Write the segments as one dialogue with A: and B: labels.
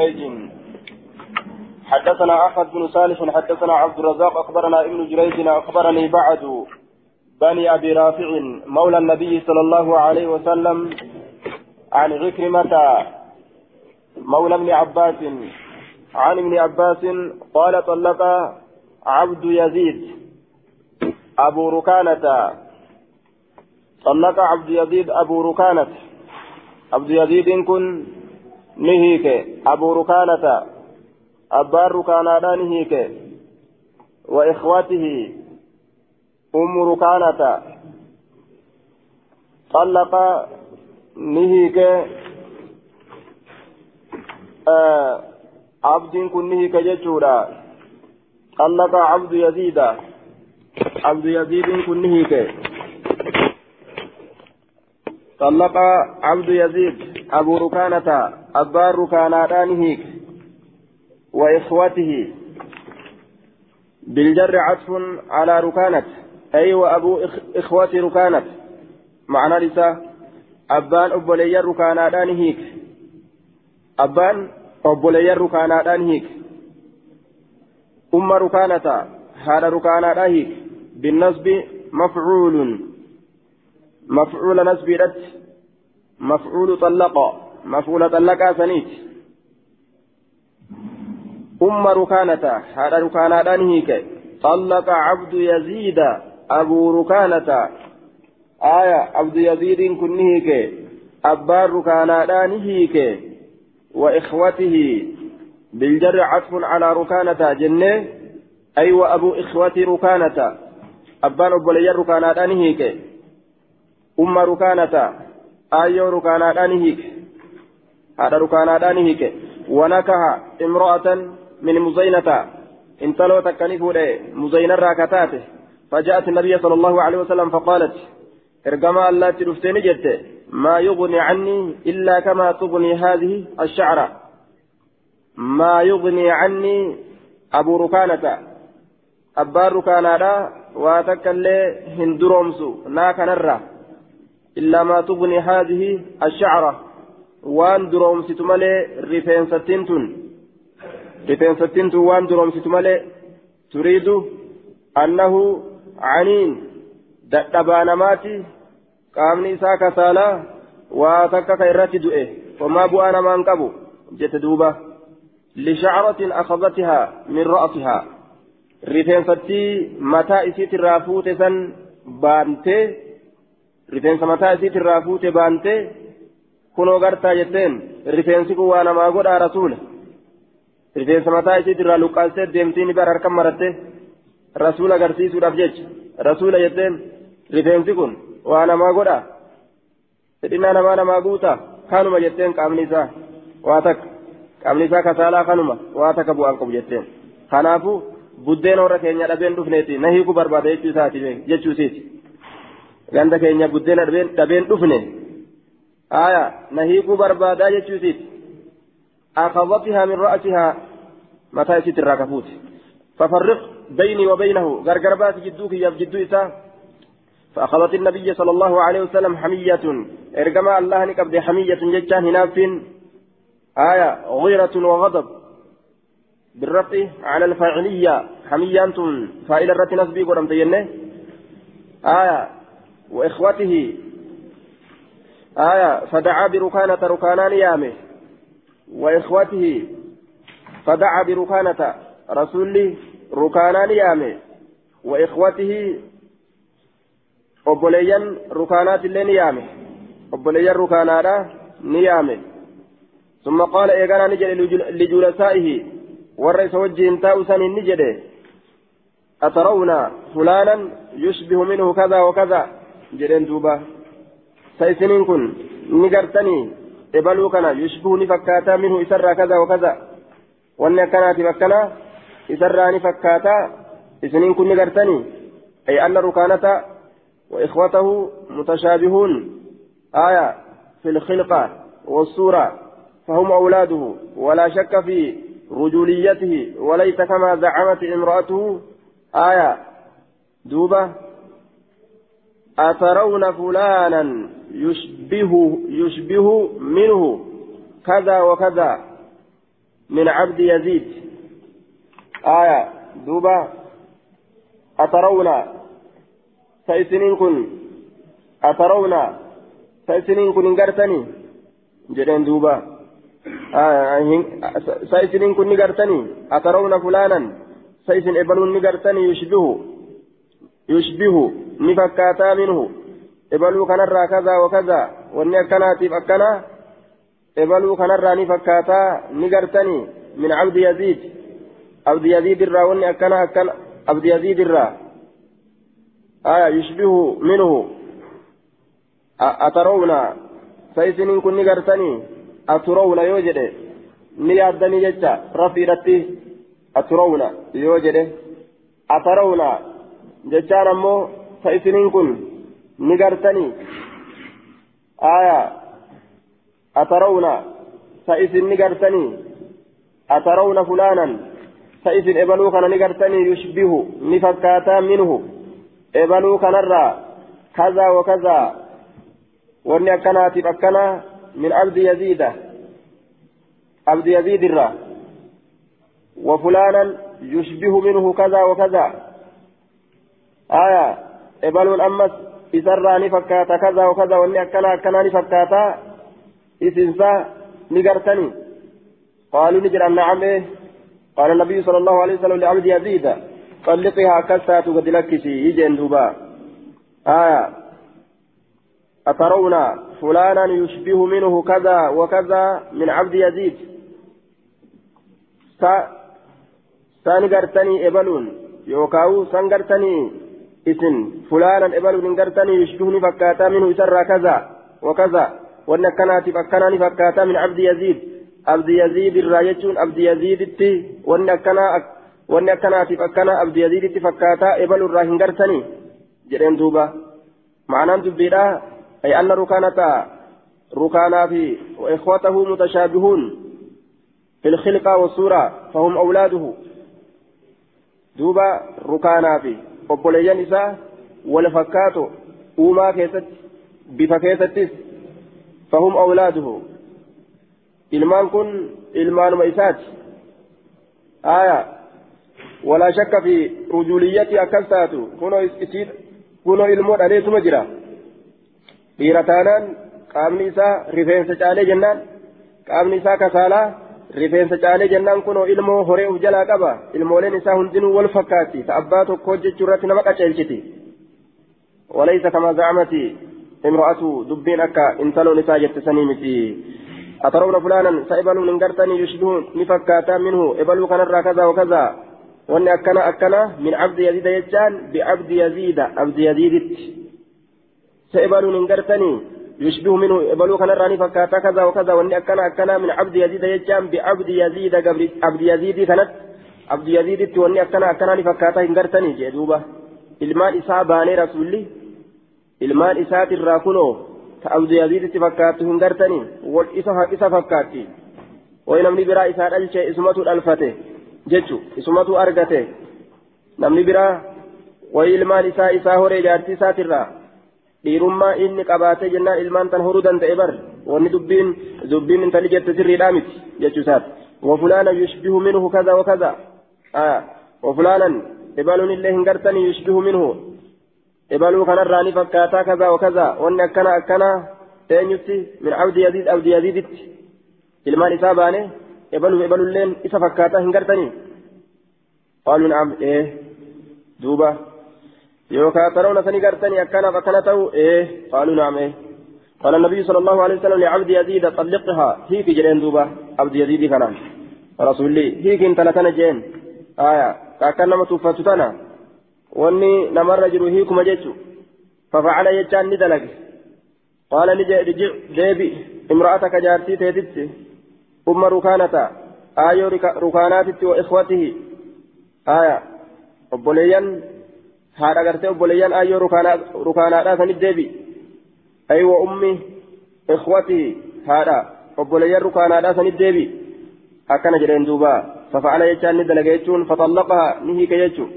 A: جريج حدثنا أحمد بن صالح حدثنا عبد الرزاق أخبرنا ابن جريج أخبرني بعد بني أبي رافع مولى النبي صلى الله عليه وسلم عن عكرمة مولى ابن عباس عن ابن عباس قال طلق عبد يزيد أبو ركانة. طلق عبد يزيد أبو ركانة. عبد يزيد كن نهيك أبو ركانة أبار ركانة نهيك وإخوته أم ركانة طلق نهيك آه عبد كن نهيك ججورا طلق عبد يزيد عبد يزيد كن نهيك طلق عبد يزيد أبو ركانة أبار ركانة نهيك وإخوته. بالجر عطف على ركانة أي وأبو إخوة ركانة. معنى لسا أبان أبولي ركانة نهيك أبان أبولي ركانة نهيك أم ركانة هذا ركانة نهيك بالنصب مفعول. مفعول نسب رد. مفعول طلق. مفعول طلق سنيت. أم ركانة. هذا ركانة هيك. طلق عبد يزيد. أبو ركانة. آية عبد يزيد كن هيك. أبار ركانة هيك. وإخوته. بالجر عطف على ركانة جنة. أي وأبو إخوة ركانة. أبان أبو لي ركانة هيك أم ركانة آيو ركانة هيك هذا ركانة هيك ونكح امرأة من مزينة انتلو تكنيف مزينة راكتاته فجاءت النبي صلى الله عليه وسلم فقالت ارجما الله تلفتني جت ما يغني عني إلا كما تغني هذه الشعرة ما يغني عني أبو ركانة أبار ركانة واتكلي هندرومسو ناكا نرى إلا ما تغني هذه الشعرة وان دروم ستمالي رفين ستنتن رفين ستنتن وان دروم ستمالي تريد أنه عنين isaa kasaalaa waa takka ka irratti du'e homaa bu'aa namaan qabu jette duuba lishacratin akhadatihaa min ra'sihaa rifeensattii mataa isiitirraa fuute san baantee rifeensa mataa isiitirraa fuute baantee kunoo gartaa jetteen rifeensi kun waa namaa godhaa rasuula rifeensa mataa isiitirraa luqqaastee deemtiin bara harkan maratte rasuula agarsiisuudhaaf jecha rasuula jetteen rifeensi kun waa namaa godhaa fedhinnaa namaa namaa guutaa kanuma jetteen qaamni isaa waa takka qaamni isaa kasaalaa kanuma waa takka bu'aan qabu jetteen kanaafuu buddeen warra keenya dhabeen dhufneeti na hiiku barbaada jechuu isaati. Ganda keenya buddeena dhabeen dhufne aya na hiikuu barbaadaa jechuusiiti akabatihaa min ra'asihaa mataa isiit irraa kafuuti wa baynahu gargar baasi jidduu kiyyaaf jidduu isaa فأخذت النبي صلى الله عليه وسلم حمية إرجما الله نكبد حمية جتان هناف آية غيرة وغضب بالرفع على الفاعلية حمية فإلى الرت نسبي قرم آية وإخوته. آية فدعا بركانة ركانان يامه. وإخوته فدعا بركانة رسول ركانان يامه. وإخوته illee ni yaame. obboleeyyan rukaanaadha ni yaame. ثم قال إيغانا نجد لجلسائه ورئيس وجه سن نجد أترون فلانا يشبه منه كذا وكذا ni gartanii ebaluu kana yushbuu ni fakkaataa minhu isarraa kaza wakaza wanni akkanaatiif akkana isarraa ni fakkaataa isiniin kun ni gartanii ay anna rukaanata وإخوته متشابهون آية في الخلقة والصورة فهم أولاده ولا شك في رجوليته وليس كما زعمت امرأته آية دوبة أترون فلانا يشبه يشبه منه كذا وكذا من عبد يزيد. آية دوبا أترون؟ سيسنين كن. أترون؟ سيسنين كن انقرتني جدين دوبا آية سيسنين كن نقرتني. أترون فلانا؟ سيسن إبلون نقرتني. يشبه. يشبه. نفكاتا منه إبلو كنرى كذا وكذا واني أكناتيف أكنا إبلو كنرى نفكاتا نقرتني من عبد يزيد عبد يزيد الرا واني أكنا أكنا عبد يزيد الرا آية يشبه منه أترون سيسنين كن نقرتني أترون يوجد نيادني جتا رفيرتي أترون يوجد أترون جتان أمو سيسنين كن. نقرتني. آية. أترون. سيسن نقرتني. أترون فلانا. سيسن إبلو نقرتني يشبه نفكاتا منه. إبلو كان كذا وكذا. واني أكنا من عبد يزيد. عبد يزيد الرا وفلانا يشبه منه كذا وكذا. آية. إبلون أمس إسرى نفكاتا كذا وكذا واني أكنا أكنا نفكاتا إسنسا نقرتني قالوا نجر أن نعم إيه قال النبي صلى الله عليه وسلم لعبد يزيد طلقها كسات قد لكسي يجين دوبا آية أترون فلانا يشبه منه كذا وكذا من عبد يزيد سا سانقرتني إبلون يوكاو إسن فلانا إبل من قرتني يشبهني فكاتا منه يسرى كذا وكذا وأن كانت فكانني فكاتا من عبد يزيد عبد يزيد الرايتون عبد يزيد التي وأن كانت فكانا عبد يزيد التي فكاتا إبل الراهن قرتني جرين دوبا معنى دبيرا أي أن ركانتا ركانا في وإخوته متشابهون في الخلقة والصورة فهم أولاده دوبا ركانا في obboleeyyan isaa wal fakkaato uumaa keessatti bifa keessattis fahum awlaaduhu ilmaan kun ilmaanuma isaati aya walaa shakka fi rujuliyyati akkas taatu kunoo ilmoo dhaleetuma jira dhiira taanaan qaamni isaa rifeensa caalee jennaan qaamni isaa kasaalaa rifeensa caalee jennaan kunoo ilmoo horee uf jalaa qaba ilmooleen isaa hundinuu wal fakkaatti ta abbaa tokko jechuu irratti nama qaceelchiti walaysa kama zacmati imro'atu dubbiin akka intaloon isaa jette sanii miti أترون فلانا سيبلوا من قرتني يشبه نفكاتا منه إبلوا كان الرا كذا وكذا وأن أكنا أكنا من عبد يزيد يجان بعبد يزيد عبد يزيد سيبلوا من قرتني يشبه منه بلو كان راني فكاتا كذا وكذا واني اكنا اكنا من عبد يزيد يجام بعبد يزيد قبل عبد يزيد كانت عبد يزيد واني اكنا اكنا فكاتا هنغرتني جدوبا ilmaan isaa baanee rasuulli ilmaan isaati irraa kunoo ta abdu yaziiditti fakkaattu hin gartanii wal isa fakkaatti way namni biraa isaa dhalche isumatu dhalfate jechu isumatu argate namni biraa way ilmaan isaa isaa horee jaartii isaatirraa dhiirummaa inni qabaatee jennaan ilmaan tan horuu danda'e bar wanni dubbiin dubbiin intali jette sirriidhaa miti jechuu isaati wafulaana yushbihu minhu kaza wakaza wafulaanan ibaluun illee hin gartanii yushbihu minhu ibaluu kanarraa ni fakkaataa kaza wakaza wanni akkana akkana eenyutti min abdi yaziid abdi yaziiditti ilmaan isaa baane ibaluu ibalulleen isa fakkaataa hin gartanii qaaluu na'am ee duuba يوكا ترون سني قرتني أكنا فكنا تو إيه؟ قالوا نعم إيه. قال النبي صلى الله عليه وسلم لعبد يزيد طلقها. هيك جرين دوبا. عبد يزيد كان. رسول الله هيك انت لتنا جين. آية. كأكنا ما توفتنا واني نمر رجل هيكم جيتشو. ففعل يجان ندلق. قال نجي رجع ديبي. امرأتك جارتي تيتت. أم ركانتا. آية ركاناتي وإخوته. آية. obboleeyyan haadha gartee obboleeyyan ayyoo rukaanaadhaa sanit deebi ay wa ummi ikhwatihi haadha obboleeyyan rukaanaadhaa sanit deebi akkana jedheen duuba fafa'ala jechaan ni dalaga jechuun faxallaqaha ni hiike jechuu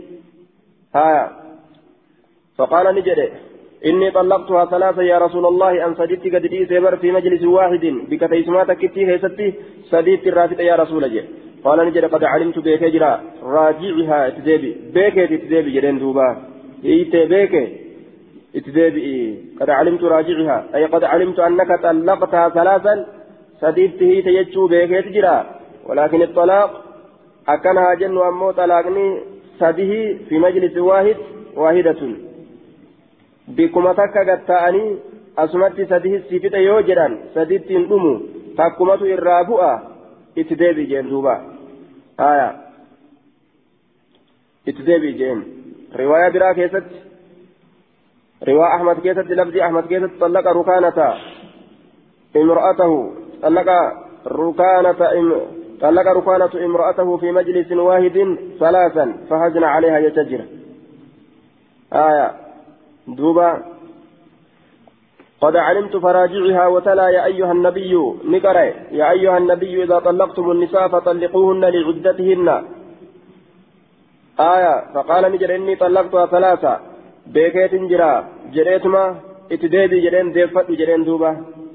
A: haya فقال نجد إني طلقتها ثلاثة يا رسول الله أن صديقتي قد سيبر في مجلس واحد بك تيسماتك كتي هيستي صديقتي الرافد يا رسول الله قال نجد قد علمت بيك جرا راجعها اتدابي بيك اتدابي جرين دوبا ايت بيك اتدابي قد علمت راجعها. أي قد علمت أنك طلقتها ثلاثا. سديدته تيجو بيك تجرا. ولكن الطلاق أكنها جن أمو طلاقني سده في مجلس واحد واحدة. بكما تكا قد تأني أسمت سده السفت يوجرا. سديد تندمو تكمة الرابعة اتدابي جين دوبا. آية. اتدابي جين. رواية برا كيست. رواية أحمد كيست لفظ أحمد كيست طلق ركانة. امرأته طلق ركانة طلق ركانة امرأته في مجلس واحد ثلاثا فهجن عليها يتجر. آية. دوبا. قد علمت فراجعها وتلا يا أيها النبي نقرأ يا أيها النبي إذا طلقتم النساء فطلقوهن لعدتهن. آية فقال نجر إني طلقتها ثلاثة بيكيت جرا جريتما اتديبي جرين ديفت جرين دوبا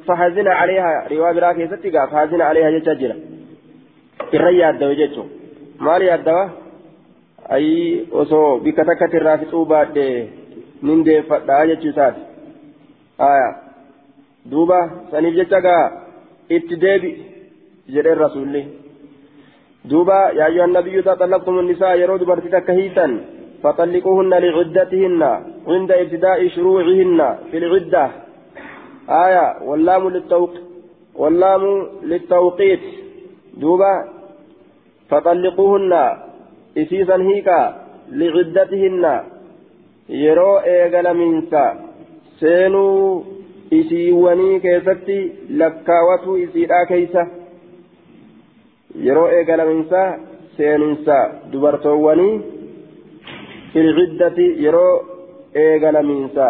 A: فحزن عليها رواية براكي ستقى فحزن عليها irra yaaddawe jechuun maal yaaddawa ayii osoo bikka takkatti irraa fixuu baadhe nin deeffadhaa jechuu isaati aya duuba saniif jecha gaa itti ayyuha annabiyyu idaa xallaqtum nisaa yeroo dubartii takka hiitan فطلقوهن لعدتهن عند ابتداء شروعهن في العدة آية واللام للتوق واللام للتوقيت دوبا فطلقوهن إسيسا هيكا لعدتهن يرو إيغل منسا سينو isiiwwanii keessatti lakkaawatu isiidhaa keeysa yeroo eegalaminsa seeninsa dubartoowwanii filciddati yeroo eegalaminsa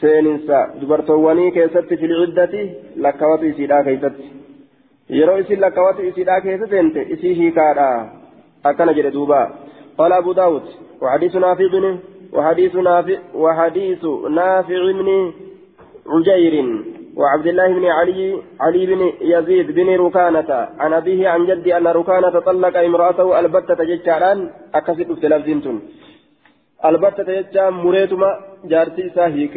A: seeninsa dubartoowwanii keessatti filciddati lakkaawatu isiidhaa keeysatti yeroo isin lakkaawatu isiidhaa keessa seente isii hiikaadha akkana jedhe duuba قال أبو داود وحديث نافع وحديث نافع وحديث نافع بن عجير وعبد الله بن علي علي بن يزيد بن ركانة عن أبيه عن جدي أن ركانة طلق امرأته البتة ججاران أكسب في لفظنتون البتة ججا مريتما جارتي ساهيك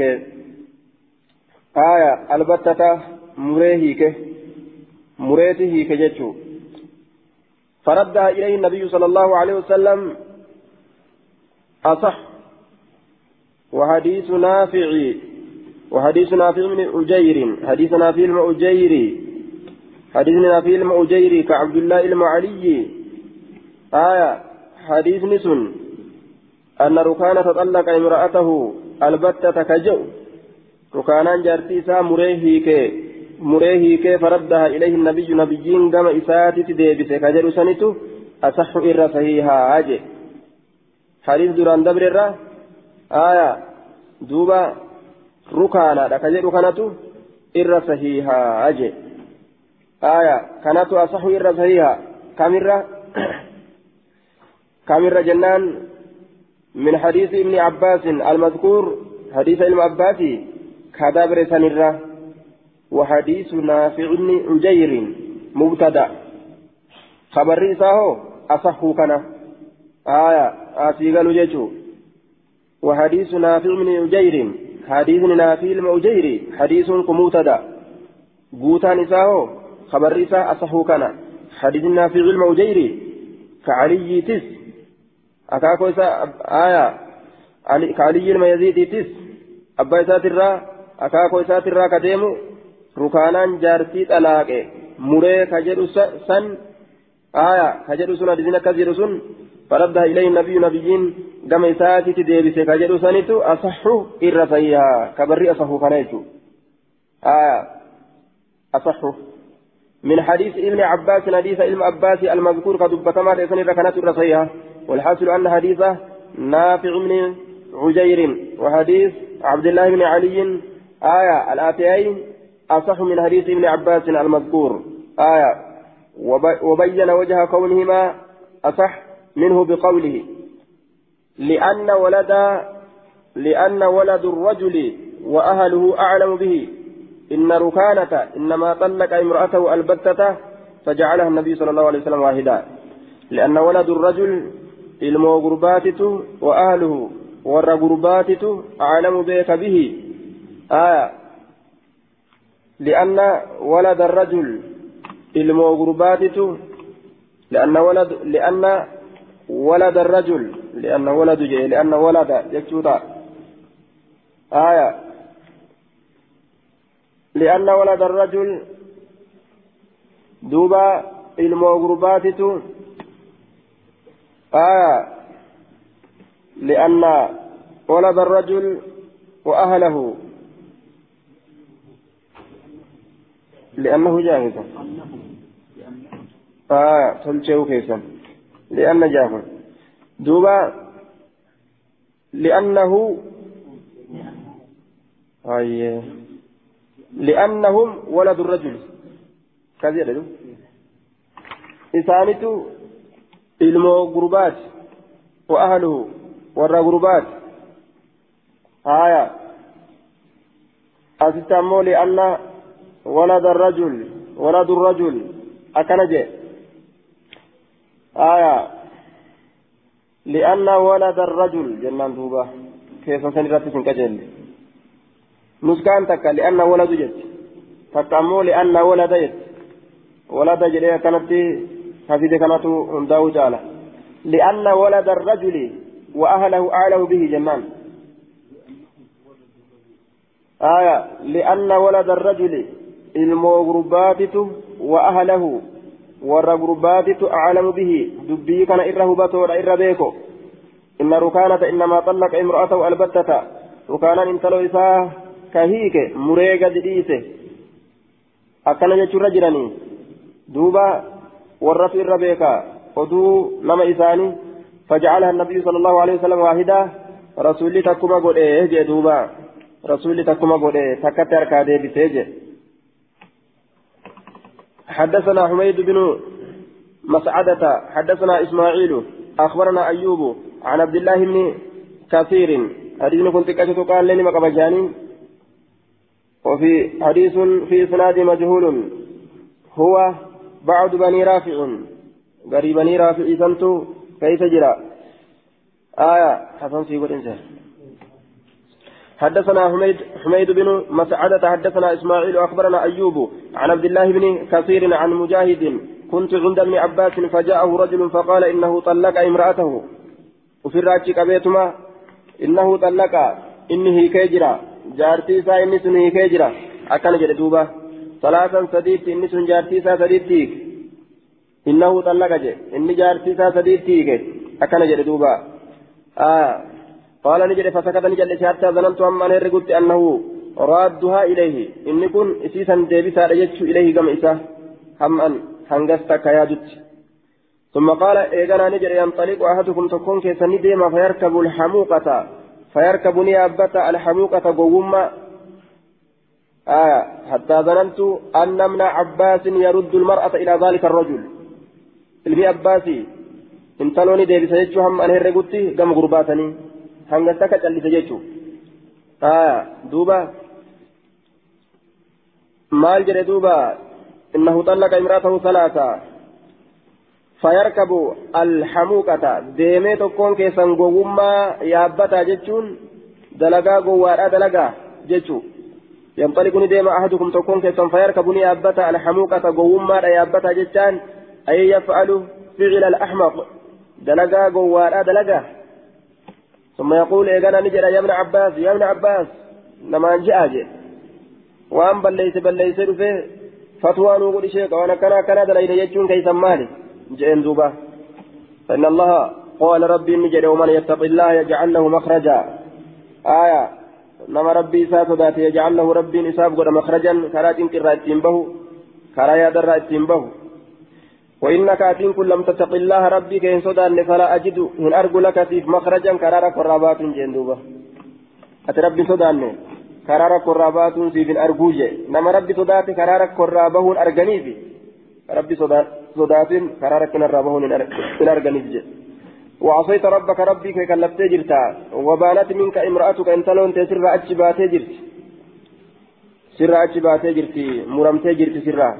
A: آية البتة مريهيك مريته كجتشو فردها إليه النبي صلى الله عليه وسلم أصح. وحديث نافع. وحديث نافع من أجير حديث نافع المأجير حديث نافع المأجير كعبد الله المعلي. آية حديث نسن أن ركانة تطلق امرأته البتة كجو. ركانان جارتي سا مريهيك مريهيك فردها إليه النبي نبيين كما إساتي ديبس كجر سنته أصح إر صحيحا أجي. حديث دران دبر الرّ آية دوبا rukaanaadha ka jedhu kanatu irra sahihaa aje aya kanatu asahu irra sahiha kamirra kamirra jennaan min hadiisi ibni abbaasin almadkuur hadiisa ilma abbaasi kadabre sanirra وحديث نافع بن عجير مبتدا خبر إساهو أصحو كان آية آسيغالو جيشو وحديث نافع بن عجير حديث نافي المؤجيري حديث كموتدا بوتان إساهو خبر إساء أصحو كان. حديث نافي المؤجيري كعلي تس. أكاكو إساء آية. علي كعلي الميزيدي تس. أبا إساء ترى أكاكو إساء ترى كديمو ركانان جارتي طلاقه. مري كجدو سن آية كجدو سن حديث كجدو سن. فردها إليه النبي نبيين كما إساتي تديبس كجدو سنتو أصح إر فيها كبري أصح كنيتو آية أصح. من حديث ابن عباس حديث ابن عباس المذكور كدبتما لسن ركنات الرصيحة والحاصل أن حديثه نافع من عجير وحديث عبد الله بن علي آية الآتيين أصح من حديث ابن عباس المذكور. آية وبين وجه كونهما أصح. منه بقوله لأن ولد لأن ولد الرجل وأهله أعلم به إن ركانة إنما طلق امرأته البتة فجعلها النبي صلى الله عليه وسلم واحدا لأن ولد الرجل warra gurbaatitu aclamu beeka bihi aya lianna walada arrajul ilmoo gurbaatitu lianna walad lianna arrajul lianna waladu jee lianna walada jechuudha aya lianna walada arrajul duuba ilmoo gurbaatitu آية لأن ولد الرجل وأهله لأنه جاهز آية تلجه كيسا لأن جاهز دوبا لأنه أي لأنهم ولد الرجل كذا gurbaati wa ahluhu warra gurbaati haya asitti ammoo li'anna walada rajul waladu rajul akkana jee rajul jennaan duuba keessan san irratti sin qajeelle nuskaan takka li'anna waladu jetti takka ammoo li'anna walada jetti walada jedhee akkanatti حفيد كانت هنداو جالا لأن ولد الرجل وأهله أعلم به جنان آية لأن ولد الرجل المغربات وأهله والرغربات أعلم به دبي كان إره بطور إره بيكو إن ركانة إنما طلق امرأته البتة ركانا انتلو إساه كهيك مريقة ديسه أكنا جتشو رجلني دوبا warratu irra beeka oduu nama isaanii فجعلها النبي صلى الله عليه وسلم واحدة رسولي تكما قد إيه دوبا رسولي تكما قد إيه تكتر كادي بسيجي حدثنا حميد بن مسعدة حدثنا إسماعيل أخبرنا أيوب عن عبد الله بن كثير. حديث كنت كشف قال لي مقبجانين وفي حديث في إسناد مجهول. هو بعد بني رافع. غري بني رافع سنتو كيف جرى؟ آية حسن سيقول إنسان. حدثنا حميد حميد بن مسعدة حدثنا إسماعيل أخبرنا أيوب عن عبد الله بن كثير عن مجاهد. كنت عند ابن عباس فجاءه رجل فقال إنه طلق امرأته. وفي الراجك بيتما إنه طلق. إنه كيجرا جارتي سا إني كيجرا أكن جدوبا ثلاثا سديت إني سن جارتي سا إنه طلق جي. إني جارتي سا سديتيك أكن جد دوبا آه. قال نجد فسكت نجد حتى ظننت أما نرقت أنه رادها إليه. إني كن إسيسا ديبسا رجتش إليه كم إسا هم أن هنغستك يا جت ثم قال إيغانا نجد ينطلق أحدكم تكون كيسني ديما فيركب الحموقة. فيركب نيابة الحموقة قوما. آية حتى ظننت أن ابن عباس يرد المرأة إلى ذلك الرجل. ilmi abbaasi intalooni deebisa jechuu hamma an herregutti gama gurbaatanii hanga takka callise jechuu aya duuba maal jedhe duuba innahu xallaqa imraatahu salaasa fayarkabu alhamuuqata deemee tokkoon keessan gowwummaa yaabbataa jechuun dalagaa gowwaadhaa dalagaa jechuu ينطلق نديم أحدكم تكون كيسا فيركب يابتا الحموقة قوما يابتا جتان أي يفعل فعل الأحمق دلقا قوالا دلقا ثم يقول إيقانا نجد يا ابن عباس يا ابن عباس نما جاء وأن بليس بليس رفه فتوى نقول شيخ وأنا كنا كنا دلين يجون كيسا مالي. جئن دوبا فإن الله قال ربي نجد ومن يتق الله يجعل له مخرجا. آية. نما ربي ساتدات يجعل له ربي نساب قد مخرجا. كرا تنكر به كرا يدر به وإنك أتين كل لم تتق الله ربي كإن صدان فلا أجد من أرجو لك فيك مخرجا كرارك والرابات جندوبة أتربي صدان كرارك والرابات في أرجوجة نما ربي صدات كرارك والرابه أرجني في ربي صدات كرارك الرابه أرجني وعصيت ربك ربي كي كلفت جرتا. وبانت منك امرأتك إن تلون تسر أجبات جرت. سر أجبات جرتي مرمت جرت سرها.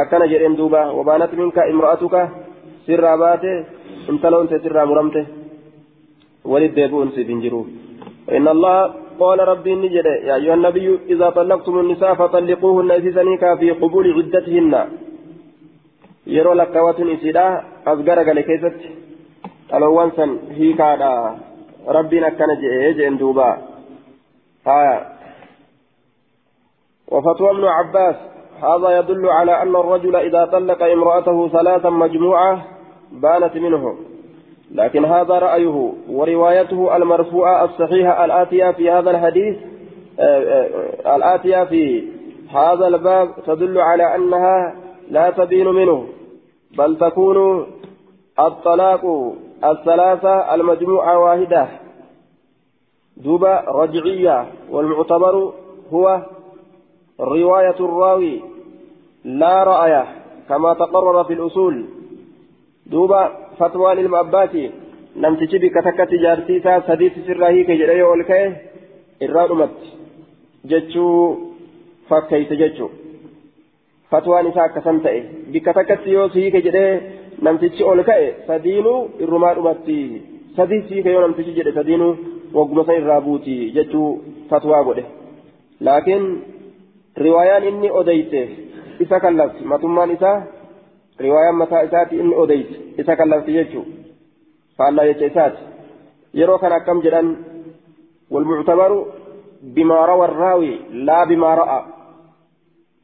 A: Akkana jedheen duuba wabaanat minka imra'atuka? sirraa baate intaloon ta'e sirraa muramte ولد يبون سيفنجرو إن الله قال ربي نجد يا أيها النبي إذا طلقتم النساء فطلقوهن إذنك في قبول عدتهن يرو لك واتن إسيدا أصغر قال كيست الأوان سن هي كادا ربنا كان جئ دوبا آية وفتوى ابن عباس هذا يدل على أن الرجل إذا طلق امرأته ثلاثا مجموعة بانت منه. لكن هذا رأيه وروايته المرفوعة الصحيحة الآتية في هذا الحديث الآتية في هذا الباب تدل على أنها لا تبين منه بل تكون الطلاق الثلاثة المجموعة واحدة. دوبة رجعية والمعتبر هو رواية الراوي لا رأيه كما تقرر في الأصول دوبة فتوى للمأباتي namtichi bikka takkatti jaartii isaa sadiitti sirraa hiike jedhee yoo ol ka'e irraa dhumatti jechuu fakkeeyse jechuu fatwaan isaa akkasan ta'e bikka takkatti yoo si hiike jedhee namtichi ol ka'e sadiinuu irrumaa dhumatti sadii si hiike yoo namtichi jedhe sadiinuu wagguma Jechuu fatwaa godhe inni odeyse isa kallafti matummaan isaa riwaayaan mataa isaati inni odeyse isa kallafti jechuu faallaa jecha isaati yeroo kana akkam jedhan والمعتبر بما روى الراوي لا بما رأى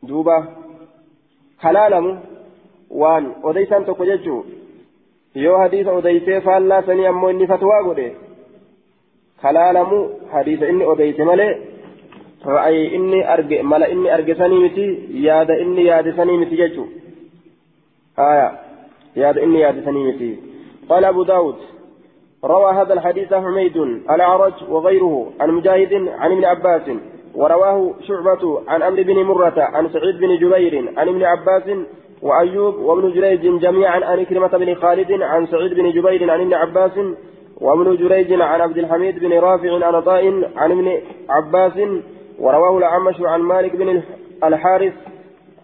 A: دوبا حلالم وان وديسان توكو جيتشو يو حديث وديسي فالا سني أمو إني فتوى قده حلالم حديث إني وديسي مالي ملا إني أرجع سني متي ياد إني ياد سني متي جيتشو آية ياد إني ياد سني متي قال أبو داود روى هذا الحديث حميد الأعرج وغيره عن مجاهد عن ابن عباس ورواه شعبة عن أمر بن مرة عن سعيد بن جبير عن ابن عباس وأيوب وابن جريج جميعا عن كلمة بن خالد عن سعيد بن جبير عن ابن عباس وابن جريج عن عبد الحميد بن رافع عن عطاء عن ابن عباس ورواه الأعمش عن مالك بن الحارث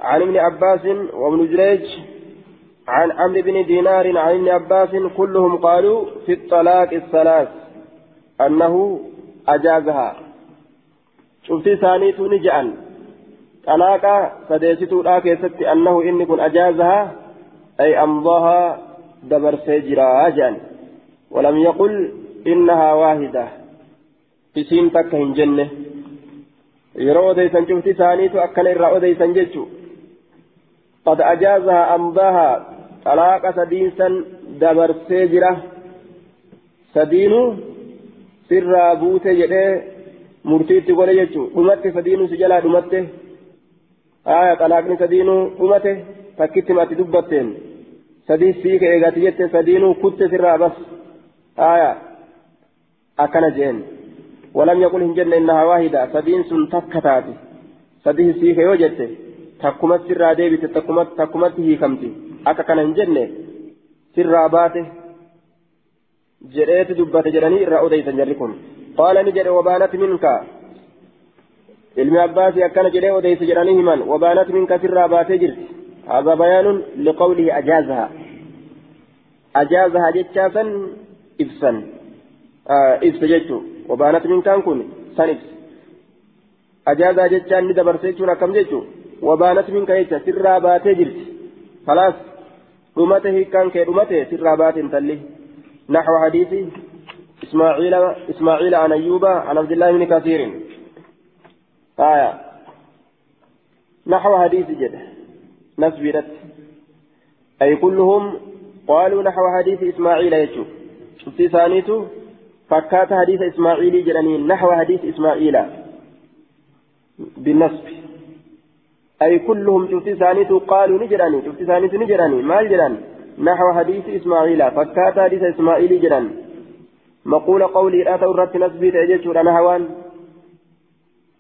A: عن ابن عباس وابن جريج عن عمرو بن دينار عن ابن عباس كلهم قالوا في الطلاق الثلاث أنه أجازها. Cufti isaanii ni jedhan. طلاق sadeessoo laa keessatti أنه inni kun أجازها أي أمضاها dabarsee jira jedhan. ولم يقل إنها واحدة. isiin takka hin jenne odeysan cufti isaaniitu akkana irraa odeysan jechu qad ajaazaha amdaaha xalaaqa sadiinsan dabarsee jira sadiinuu sirraa buute jedhee murtiitti godhe jechu dhumatte sadiinuu si jalaa dhumatte aya xalaaqni sadiinuu dhumate takkitti matti dubbatteen sadii siika eegati jette sadiinuu kutte sirraa bas aya akkana jeen ولم يقل هنجن إنها واحدة. سدين سن تكتاتي سديه سيك يوجدت تكمت سرا ديبت تكمت تكمت هي كمتي أكا كان هنجن سرا باته. جريت دبت جراني رأو ديتا جركم. قال نجر وبانت منك. علم عباس أكن جري وديت جرانيه من. وبانت منك سرا باته جرت. هذا بيان لقوله أجازها. أجازها جتشافا إبسا آه إبس جتشو. وبانت من كان كن سنفس أجازا جتشان ندبر سيتشون كم جتشو؟ وبانت من كيتش سرى باتي جلت خلاص. رمته كان كي رمته سرى بات تلي نحو حديث إسماعيل إسماعيل عن أيوب عن عبد الله بن كثير. آية. نحو حديث جد. نسبرت. أي كلهم قالوا نحو حديث إسماعيل يجو. شفتي ثانيته فكات حديث إسماعيل جرانين نحو حديث إسماعيل بالنصب. أي كلهم شفت ثانيت قالوا نجراني شفت ثانيت نجراني. ما الجران نحو حديث إسماعيل. فكات حديث إسماعيل جران مقول قولي لا تورت نسبي تأجيشور أنا هوان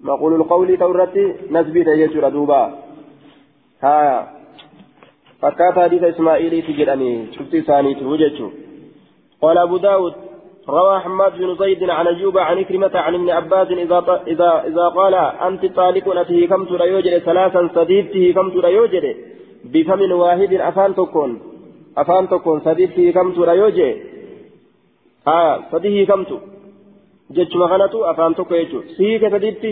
A: مقول القول تورت نسبي تأجيشور دوبا. ها. فكات حديث إسماعيل تجراني شفت ثانيت وجدشو قال أبو داود روى حماد بن زيد عن أيوب عن كلمة عن ابن عباس إذا إذا إذا قال أنت طالق أته كم ترى يوجد ثلاثا سديدته كم ترى يوجد بفم واحد أفان تكون afaan tokkoon sadiitti hiikamtuudha yoo jee haa sadii hiikamtu jechuma kanatu afaan tokko jechuudha si hiike sadiitti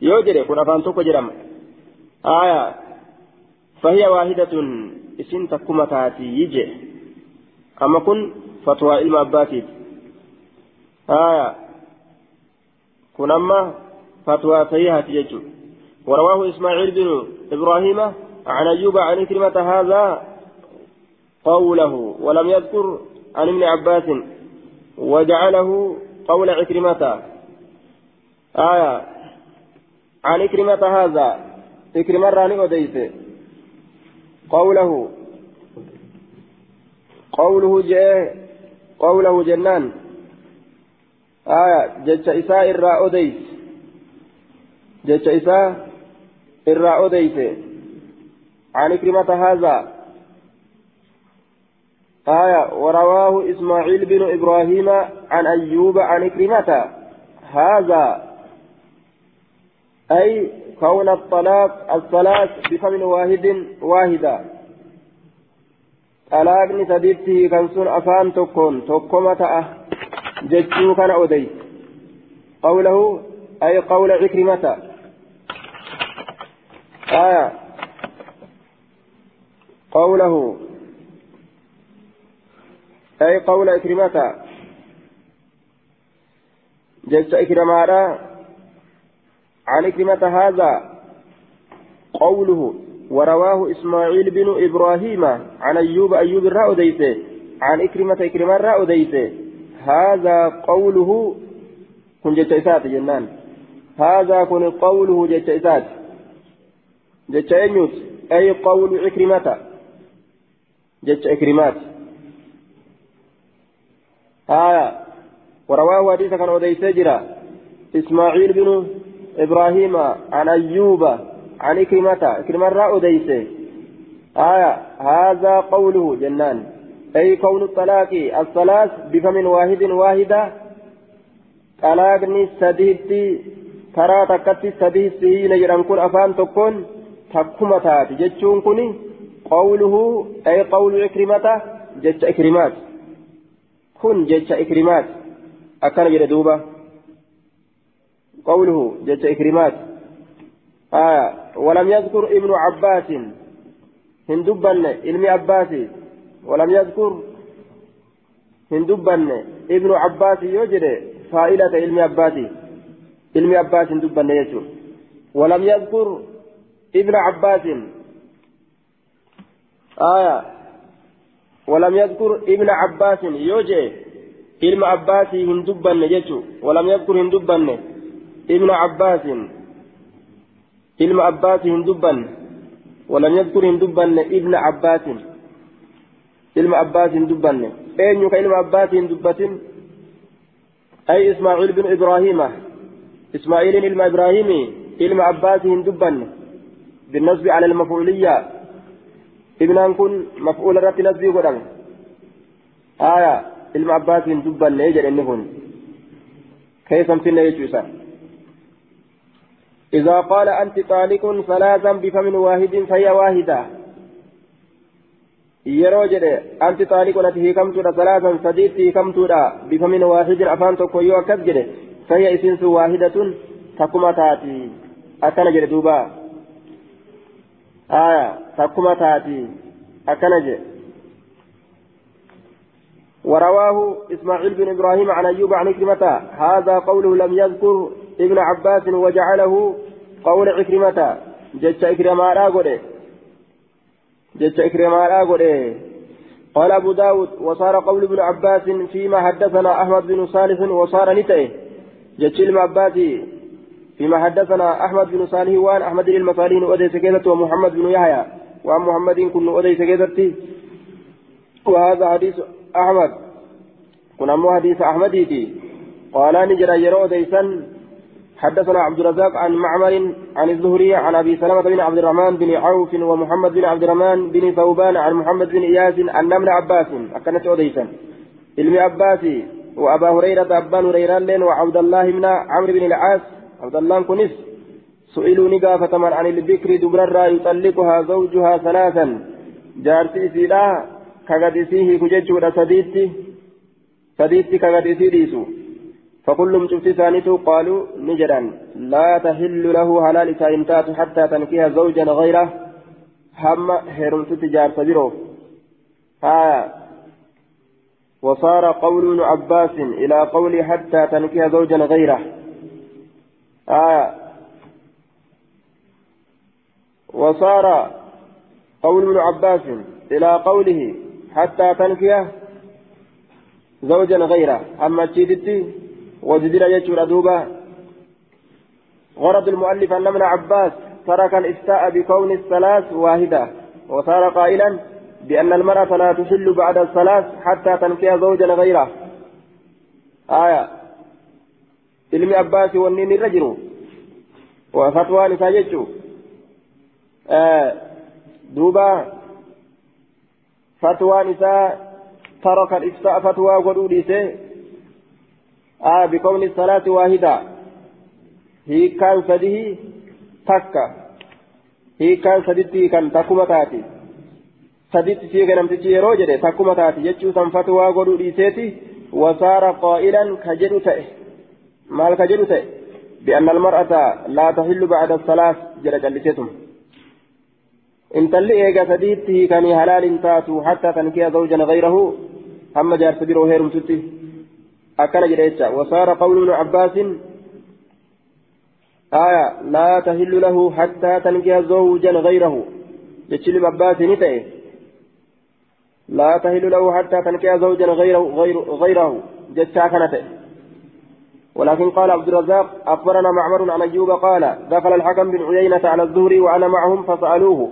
A: yoo jedhe kun afaan tokko jedhama haa fahiya waahidatun isin takkuma taatii je amma kun fatwaa ilma haa kun amma fatwaa sahihaati jechuudha ورواه إسماعيل بن إبراهيم عن أيوب عن كلمة هذا قوله ولم يذكر عن ابن عباس وجعله قول عكرمة. آية. عن عكرمة هذا عكرمة راني أديت. قوله. قوله جاء قوله جنان. جج إساء الراء أديت جج إساء الراء أديت عن عكرمة هذا. آية ورواه إسماعيل بن إبراهيم عن أيوب عن إكرمة هذا. أي كون الطلاق الثلاث بفم واحد واحدة. طلاقني سديته كان سن أفان تكون تكومة أه جتشو كان أودي. قوله أي قول عكرمة. آية. قوله أي قول إكرمة جلس إكرمة عن إكرمة هذا. قوله ورواه إسماعيل بن إبراهيم عن أيوب أيوب الرأو ديته عن إكرمة إكرمة الرأو ديته هذا قوله كن إسات جنان. هذا كن قوله جلس إسات. أي قول إكرمة جلس إكرمات آية. ورواه حديث كان أوديس جرا إسماعيل بن إبراهيم عن أيوب عن إكرمة إكرمة را أوديس آية. هذا قوله جنان. أي كون الطلاق الثلاث بفم واحد واحدة طلاقني karaa takkatti sadii sihiina jedhan kun afaan tokkoon takkuma taati jechuun kun qawluhu ay qawlu ikrimata jecha ikrimaati كن جيتش إكرمات. أكن جد دوبا قوله جيتش إكرمات. آه ولم يذكر ابن عباس. هندبن علم عباسي ولم يذكر هندبن ابن عباس يوجد فائلة علم عباسي علم عباس هندبن يجو ولم يذكر ابن عباس. آية. ولم يذكر ابن عباس يوجي علم عباس هندبن يجو ولم يذكر هندبن ابن عباس. علم عباس هندبن ولم يذكر هندبن ابن عباس. علم عباس هندبن أين يك علم عباس هندبتن أي إسماعيل بن إبراهيم إسماعيل علم إبراهيم علم عباس هندبن بالنصب على المفعولية maf'uula irratti nasbii godhame. Aya ilma abbaatiin dubbanne jedhe inni kun. Keeysan finne jechuu isa إذا قال أنت طالق ثلاثا بفم واحد فهي واحدة yeroo jedhe anti xaaliqun ati hiikamtuudha salaasan sadiitti hiikamtuudha bifamin waahidin afaan tokko yoo akkas jedhe fayya isinsu waahidatun takkuma taati akkana jedhe duuba آية تكما تاتي أكنج ورواه إسماعيل بن إبراهيم عن أيوب عن عكرمة هذا قوله لم يذكر ابن عباس وجعله قول عكرمة جتش عكرمة راغوري عكرمة راغوري قال أبو داود وصار قول ابن عباس فيما حدثنا أحمد بن صالح وصار نتئه. جتش المعباسي فيما حدثنا أحمد بن صالح وان أحمد المصالين أديس كيدت ومحمد بن يحيى. وعن محمد كن أديس كيدت. وهذا حديث أحمد. كن أمو حديث أحمد قال نجرى يرى أديسا حدثنا عبد الرزاق عن معمر عن الزهري عن أبي سلمة بن عبد الرحمن بن عوف ومحمد بن عبد الرحمن بن ثوبان عن محمد بن إياس أن ابن عباس. أكنت أديسا علم عباسي وأبا هريرة أبان هريرة وعبد الله بن عمرو بن العاص. عبد الله كنس سئلوا نقافة من عن البكر دبرا يطلقها زوجها ثلاثا. جارتي سيدا كغدسيه كججود سديتي. سديتي كغدسي ديسو فكلهم شفت ثانيته قالوا نجرا لا تحل له حلال سايمتات حتى تنكيها زوجا غيره. هم هيرمت تجار سبيرو ها. وصار قول ابن عباس إلى قول حتى تنكيها زوجا غيره. آه وصار قول ابن عباس إلى قوله حتى تنكيها زوجا غيره. أما تشيدتي وجدنا يجور دوبا. غرض المؤلف أن ابن عباس ترك الإفتاء بكون الثلاث واحدة وصار قائلا بأن المرأة لا تحل بعد الثلاث حتى تنكي زوجا غيره. آية. علم عباس والنين الرجل. وفتوى نساء آه. دوبا. فتوى نساء ترك الإفتاء فتوى ودوديسه آه بكون الصلاة واحدة. هي كان سده تكا هي كان سدتي كان تكما تاتي. سدتي في نمتي يرو جده تكما تاتي. يجو سنفتوا غدو ديسيتي وصار قائلا كجدو تأه مال كجدو تأه بأن المرأة لا تحل بعد الصلاة جل جلستم إن تلي إيجا سديته كان حلال تاتو حتى تنكي زوجا غيره. أما جار سبيرو هيرم تتي. أكن جريتشا وصار قول ابن عباس آية لا تهل له حتى تنكح زوجا غيره. جتشل عباس نتئ لا تهل له حتى تنكح زوجا غيره غير غيره. جتشا كنتئ ولكن قال عبد الرزاق أخبرنا معمر عن أيوب قال دخل الحكم بن عيينة على الزهري وأنا معهم فسألوه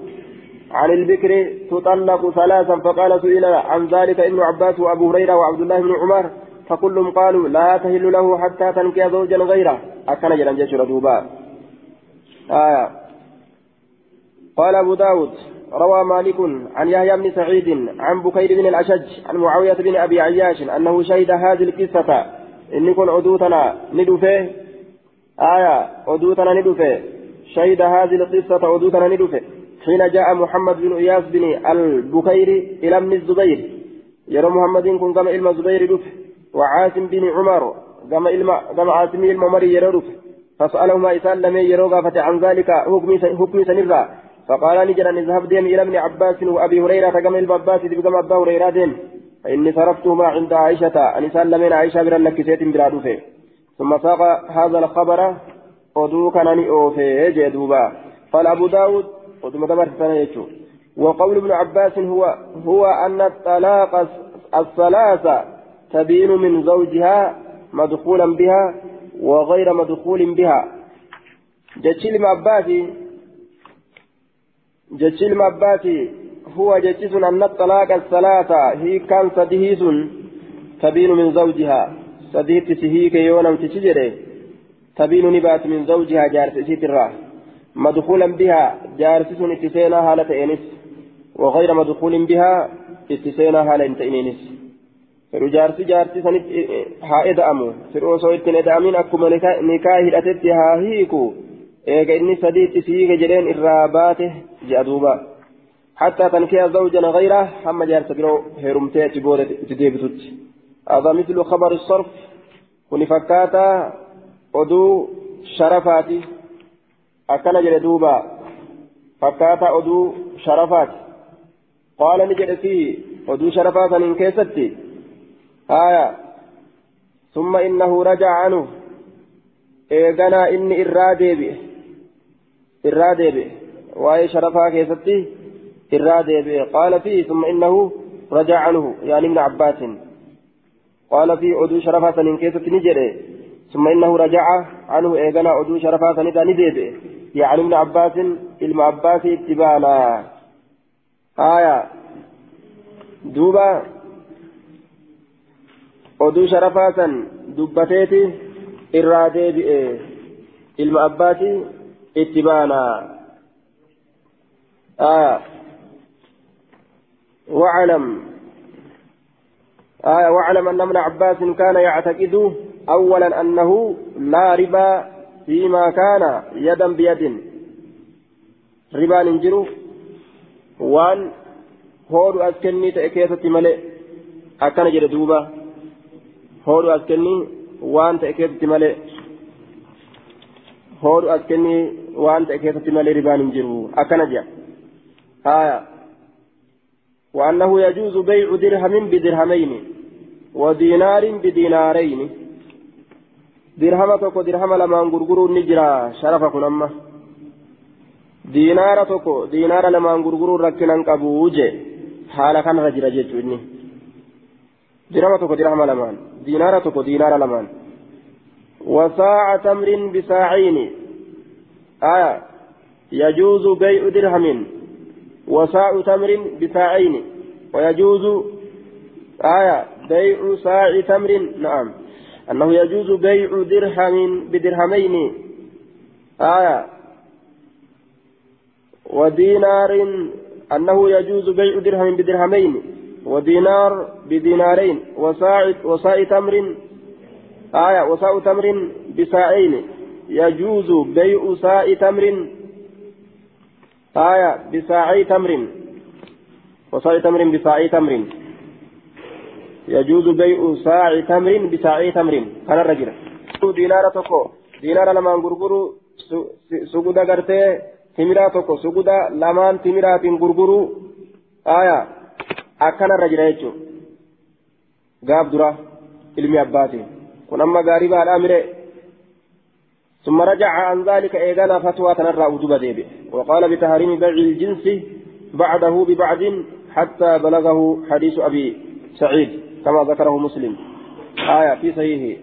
A: عن البكر تطلق ثلاثا فقال سئل عن ذلك ابن عباس وأبو هريرة وعبد الله بن عمر. فكلهم قالوا لا تهل له حتى تنكي زوجا غيره. أكن جلن جيشر دوبا آية. قال أبو داود روى مالك عن يحيى بن سعيد عن بكير بن الأشج عن معاوية بن أبي عياش أنه شهد هذه القصة. إن كن عدوتنا ندفه. آية. عدوتنا ندفه. شهد هذه القصة عدوتنا ندفه. حين جاء محمد بن إياس بن البكير إلى ابن الزبير. يرى محمد كن كما إلما الزبير دفه. وعاصم بن عمر كما كما عاصم الممري يرى فسألهما إسان لم يروا عن ذلك حكم سنرا فقال نجرا اذهب ديم إلى ابن عباس وأبي هريرة كما العباس كما أبا هريرة ديم. فإني صرفتهما عند عائشة أن إسان لمن عائشة برا لك سيت ثم ساق هذا الخبر ودو كان أوفي جدوبا قال أبو داود ودو مدمر وقول ابن عباس هو هو أن الطلاق الثلاثة تبين من زوجها مدخولا بها وغير مدخول بها. جتشيل مباتي جتشيل مباتي هو جتشيس أن الطلاق الثلاثة هي كان سديهيس تبين من زوجها. سديت سهيك يونم تشجره. تبين نبات من زوجها جارس سيترا مدخولا بها جارس اتسينا هالة إنس. وغير مدخول بها itti seenaa haa ta'u innis. Fedhu jaarsi jaarsi sanitti haa eda'amu fedhu osoo ittiin eda'amin akkuma nikaa hidhatetti haa hiiku eega inni sadiitti siige jedheen irraa baate jedha duuba حتى تنكيها زوجا غيره hamma jaarsa biroo heerumtutti ta'a booda deebitutti هذا مثل خبر الصرف kuni fakkaataa oduu sharafaati أكن جلدوبا فكاتا أدو شرفات قال نجد فيه أدو شرفات من كيستي آية. ثم إنه رجع عنه. إيغانا إني إرادي به إرادي به وأي شرفها كيستي. إرادي به قال فيه ثم إنه رجع عنه. يعني ابن عباس. قال فيه أدو شرفها سنين كيستي نجري. ثم إنه رجع عنه. إيغانا أدو شرفها سنين ندي يعني ابن عباس. علم عباس اتبانا. آية. دوبا oduu sharafaa san dubbateeti irraa deebi'e ilma abbaati itti baana. واعلم آية واعلم أن ابن عباس كان يعتقد أولا أنه لا ربا فيما كان يدا بيد ربا ننجر وان هود أسكني تأكيسة ملئ أكن جد دوبا هود أسكني وان تأكيسة ملئ هود أسكني وان تأكيسة ملئ ربان جرو أكن جد آية وأنه يجوز بيع درهم بدرهمين ودينار بدينارين درهم تكو درهم لما غرغرو نجرا شرف كنما دينار تكو دينار لما غرغرو ركنن قبوجه حال كان رجل جيتوني درهم تكو درهم لما دينار تكو دينار لما وساعة تمر بساعين. آية. يجوز بيع درهم. وساع تمر بساعين. ويجوز. آية. بيع ساع تمر. نعم. أنه يجوز بيع درهم بدرهمين. آية. ودينار. أنه يجوز بيع درهم بدرهمين. ودينار بدينارين وساع وساع تمر آية وساع تمر بساعين. يجوز بيع ساع تمر آية بساعي تمر. وساع تمر بساعي تمر. يجوز بيع ساع تمر بساعي تمر. كان الرجل دينار تكو دينار لما غرغرو سجودا غرتي تمرا تكو سجودا لمان تمرا تين غرغرو آية أكن الرجل يجو غاب درا علمي أباتي كن أما غاربا الأمر ثم رجع عن ذلك إيغانا فتوى تنرى وجوب ديبي وقال بتحريم بيع الجنس بعده ببعض حتى بلغه حديث أبي سعيد كما ذكره مسلم آية في صحيحه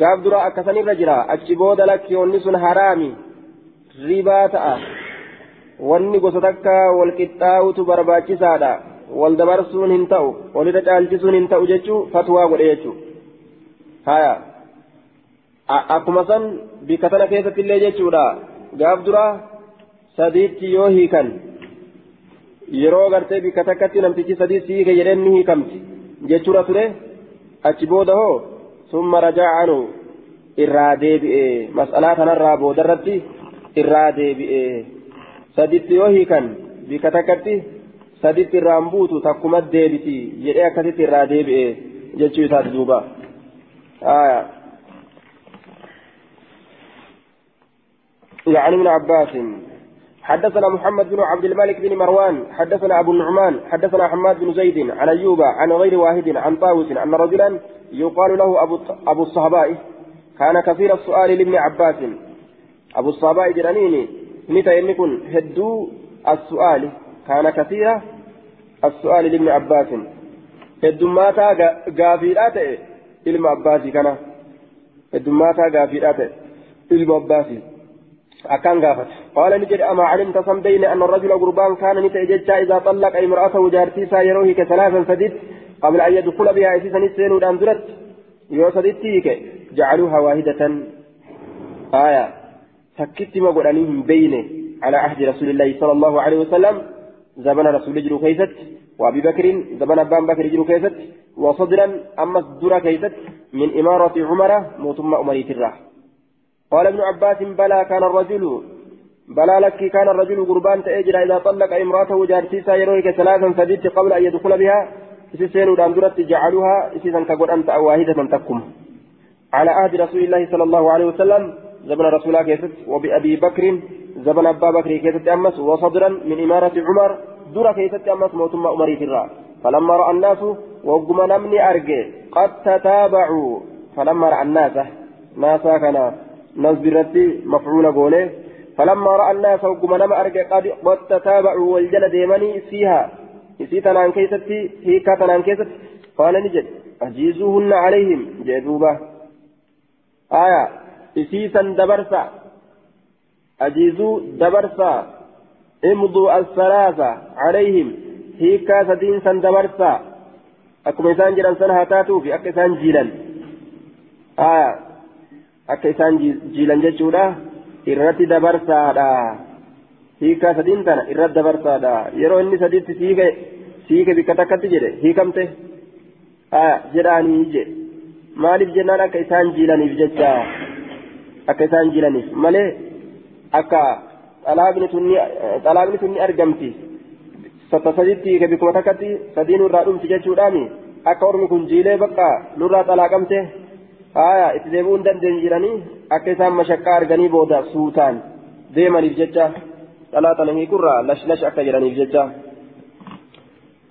A: قاب درا أكثني رجرا أكتبود لك ونسن حرامي ربا تأه gosa takka wal qixxaawutu barbaachisaadha. Wal dabarsuun hin ta'u walirra caalchisuun hin ta'u jechuu fatwaa godhe jechuu haya akkuma san bikka tana keessatti illee jechuudha gaaf dura sadiitti yoo hiikan yeroo gartee bikka takkatti namtichi sadiitti hiike jedheen ni hiikamti jechuudha ture achi booda hoo summa raja'anu irraa deebi'e mas'alaa kanarraa boodarratti irraa deebi'e saditti yoo hiikan bikka takkatti saditti irraan buutu takkuma deebiti. Jedhee akkasitti irraa deebi'e jechuu يعني ابن عباس حدثنا محمد بن عبد الملك بن مروان حدثنا أبو النعمان حدثنا حماد بن زيد عن أيوب عن غير واحد عن طاووس أن رجلا يقال له أبو, أبو الصهباء كان كثير السؤال لابن عباس أبو الصهباء جرانيني متى يكون هدو السؤال كان كثير السؤال لابن عباس. هدوماتا غافيرات علم عباس كان. هدوماتا غافيرات علم عباس أكان قافت قال نجد أما علمت صمدين أن الرجل قربان كان نتأججا إذا طلق امرأته جارتيسا يروه كثلاثا سديد قبل أن يدخل بها أسيسا نسين ودانزلت. يو سديدتيك جعلوها واحدة. آية. سكت ما قرانيهم بينه على عهد رسول الله صلى الله عليه وسلم. زمن رسول جلو كيست وأبي بكر زمن أبان بكر جلو كيست وصدرا أما الدرا كيست من إمارة عمر موتم أمريت الراح قال ابن عباس بلى كان الرجل بلى لك كان الرجل قربان تأجر إذا طلق امرأته جارتيسا يرويك ثلاثا سديت قبل أن يدخل بها إسسين وداندرت جعلوها إسسا كقول أنت واحدة تكم. على عهد رسول الله صلى الله عليه وسلم زمن رسول الله كيست وبأبي بكر زمن أبا بكر كيست أمس وصدرا من إمارة عمر درا كيست أمس موتم أمري في فلما رأى الناس وقم نمني أرجي قد تتابعوا. فلما رأى الناس ناسا كان نصبرتي مفعول قوله. فلما رأى الناس وقم نما أرجع قد قد تتابعوا والجل ديمني فيها. إسي تنان كيستي هيكا تنان كيست قال نجد أجيزوهن عليهم. جدوبة آية إسي دبرسا أجيزوا دبرسا امضوا الثلاثة عليهم هيكا سدين سن دبرسا أكما إسان جلن سنها تاتوا في أكسان جيلا آية akka isaan jiilan jechuudha irratti dabarsaadha hiikaa sadiin tana irratti dabarsaadha yeroo inni sadiitti siike siike bikka takkatti jedhe hiikamte jedhaanii jedhe maaliif jennaan akka isaan jiilaniif jecha akka isaan jiilaniif malee xalaaqni sunni argamti sattasaditti ka bikuma takkatti sadii nurraa dhumti jechuudhaani akka ormi kun jiilee bakka nurraa xalaaqamte haya itti deebi'uu hin dandeenye jedhanii akka isaan mashaqqaa arganii booda suutaan deemaniif jecha dhalaa tana hiikurraa lash lash akka jedhaniif jecha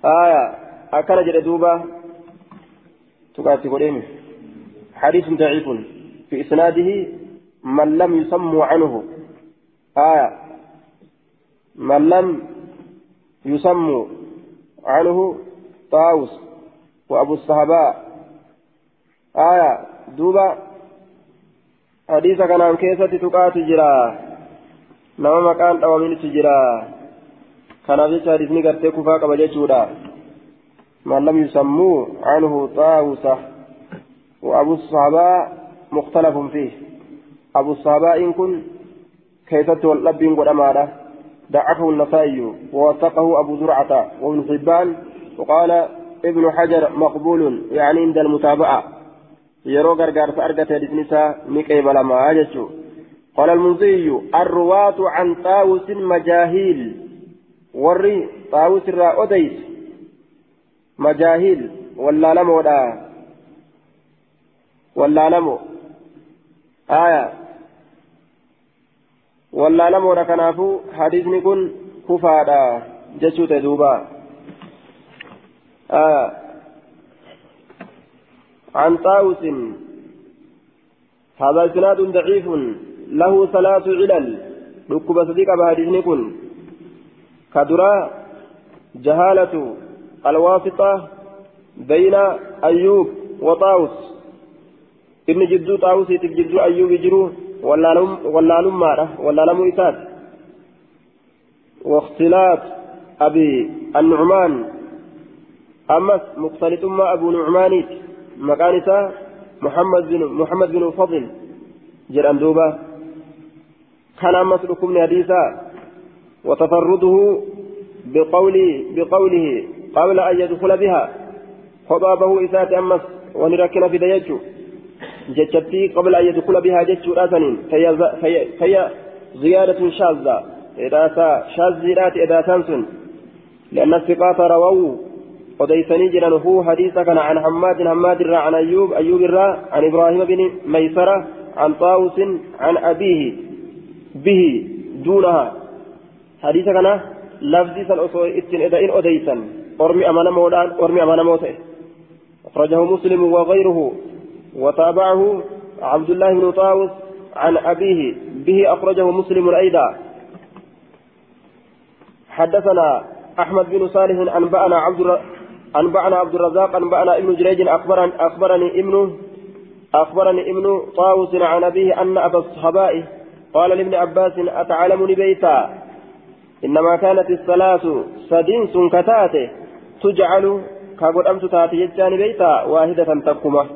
A: haya akkana jedhe duuba tuqaatti godheemi حديث ضعيف في إسناده من لم يسموا عنه آية. من لم يسموا عنه طاووس وأبو الصهباء. آية. دوبا. حديث كان عن كيسة تقات جرا. نما مكان أوامين تجرا كان في حديث نقرت كفا قبل من لم يسموا عنه طاووس وأبو الصهباء مختلف فيه. أبو الصهباء إن كن كيسة واللب قد أمانه ضعفه النسائي ووثقه أبو زرعة وابن حبان. وقال ابن حجر مقبول يعني عند المتابعة. يرو غرغر فأرقت الإسنسة مكيب لما أجسو قال المنزي الرواة عن طاوس مجاهيل. وري طاوس الرا أديس مجاهيل ولا لمو لا ولا لمو آية. Wallaalamoodha kanaafuu hadiisni kun kufaadha jechuu ta'e duuba عن طاووس هذا إسناد ضعيف له ثلاث علل ركب صديق بهديث كن كدرا جهالة الواسطة بين أيوب وطاووس ابن جدو طاووس جدو أيوب جرو wallaalummaadha wallaalamuu isaati واختلاط أبي النعمان. أمس مختلط ما أبو نعمان مكانسا محمد بن محمد بن فضل. جران دوبا كان أمس لكم حديثا وتفرده بقوله بقوله قبل أن يدخل بها. خطابه إسات أمس. ونركن في ديجه جتتي قبل أن يدخل بها جتش راسن فهي زيادة شاذة. إداسا شاذرات إداسان سن لأن الثقات رووا. وديسني جران هو حديثا كان عن حماد حماد الرا عن أيوب أيوب الرا عن إبراهيم بن ميسرة عن طاووس عن أبيه. به دونها. حديثا كان لفظي سن إتن إدائن أديسا أرمي أمانة مودان أرمي أمانة موتة. أخرجه مسلم وغيره. وتابعه عبد الله بن طاووس عن أبيه به أخرجه مسلم أيضا. حدثنا أحمد بن صالح أنبأنا عبد أنبأنا عبد الرزاق أنبأنا ابن جريج أخبرني أخبرني ابن أخبرني ابن طاووس عن أبيه أن أبا الصحباء قال لابن عباس أتعلمني بيتا؟ إنما كانت الصلاة سدين كتاته تجعل كقول أمس تاتي بيتا واحدة تكمه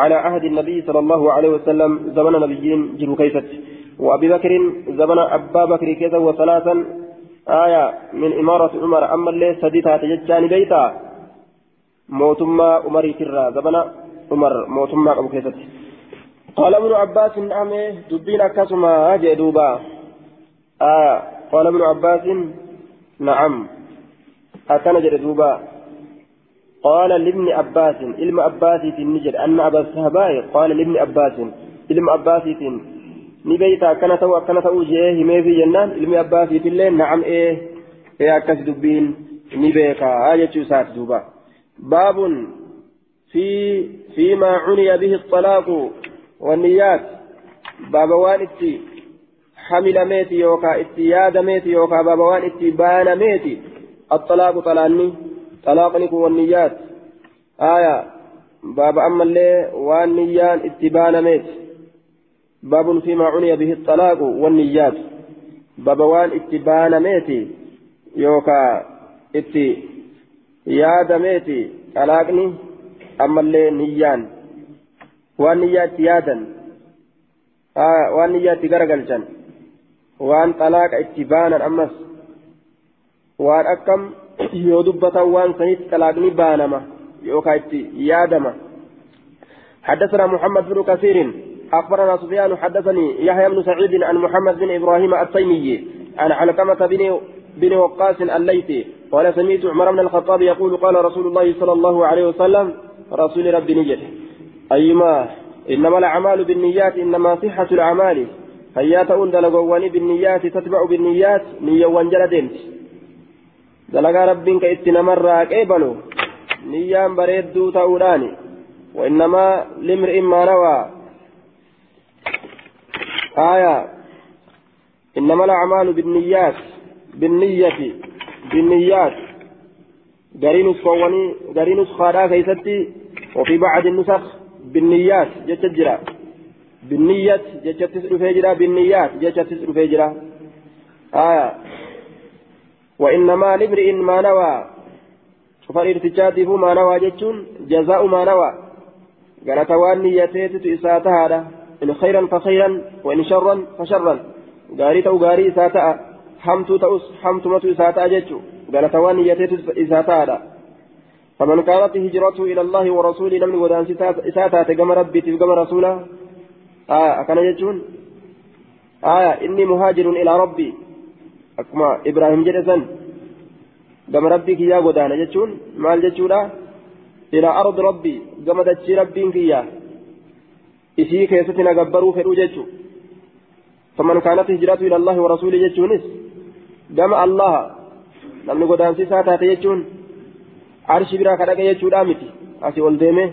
A: على عهد النبي صلى الله عليه وسلم زمن نبيين جرو كيست. وأبي بكر زمن أبا بكر كيسا وثلاثا. آية من إمارة عمر. أما اللي سديتها تججان بيتا. موتما عمر كرا زمن عمر. موتما أبو كيست. قال ابن عباس نعم دبين أكاسما جدوبا آه قال ابن عباس نعم. أتنا جدوبا قال لابن عباس علم عباس النجد أن أبا الصهباء قال لابن عباس علم عباس نبيتا كان تو كان تو جيه ما في جنان علم عباس الليل نعم إيه إيه أكس دبين نبيكا آية سات دوبا. باب في فيما عني به الطلاق والنيات. باب وانتي حمل ميتي يوكا اتياد ميتي يوكا باب وانتي بان ميتي. الطلاق طلاني. طلاقني كون والنيات. آية. باب أما اللي والنيان اتبان ميت. باب فيما عني به الطلاق والنيات. باب وان اتبان ميتي يوكا اتي. ياد ميتي طلاقني أما اللي نيان. والنيات يادا. آه والنيات غرقلجا وان طلاق اتبانا أمس. وان أكم yoo dubbatan waan sanitti talaaqni baanama yookaan itti yaadama. حدثنا محمد بن كثير أخبرنا سفيان حدثني يحيى بن سعيد عن محمد بن إبراهيم التيمي عن علقمة بن بن وقاص الليثي قال سمعت عمر بن الخطاب يقول قال رسول الله صلى الله عليه وسلم رسول ربي نجد أيما إنما الأعمال بالنيات إنما صحة الأعمال. هيا تؤن دلقواني بالنيات تتبع بالنيات نية وانجل ديمت دلقا ربك اتنمر قيبلو نيان بريدو تأولاني وإنما لامرئ ما نوى آية إنما الأعمال بالنيات بالنية بالنيات قرين صواني قرين صخارا كيستي وفي بعض النسخ بالنيات جتجرا بالنية جتت فجرا بالنيات جتت فجرا آية وإنما لامرئ ما نوى. شوف الارتجاته ما نوى جتون جزاء ما نوى. قالت وأن نيتيت إساتها إن خيرا فخيرا وإن شرا فشرا. قاري تو قاري إساتها حمت تؤس حمت متو إساتها جتو قالت وأن نيتيت إساتها فمن كانت هجرته إلى الله ورسوله لم ودان إساتها تقام ربي تقام رسوله. آية أكن جتون آية إني مهاجر إلى ربي. أكما إبراهيم جلسا قام ربي كيا ودان جتون مال جتولا إلى أرض ربي قام دتشي ربي كيا gabbaruu fedhuu jechuun faman kaanat hijiratu ila allahi wa rasuuli jechuunis gama allaha namni godaansisaa taate jechuun arshi biraa kadhaqe jechuudha miti asii ol deeme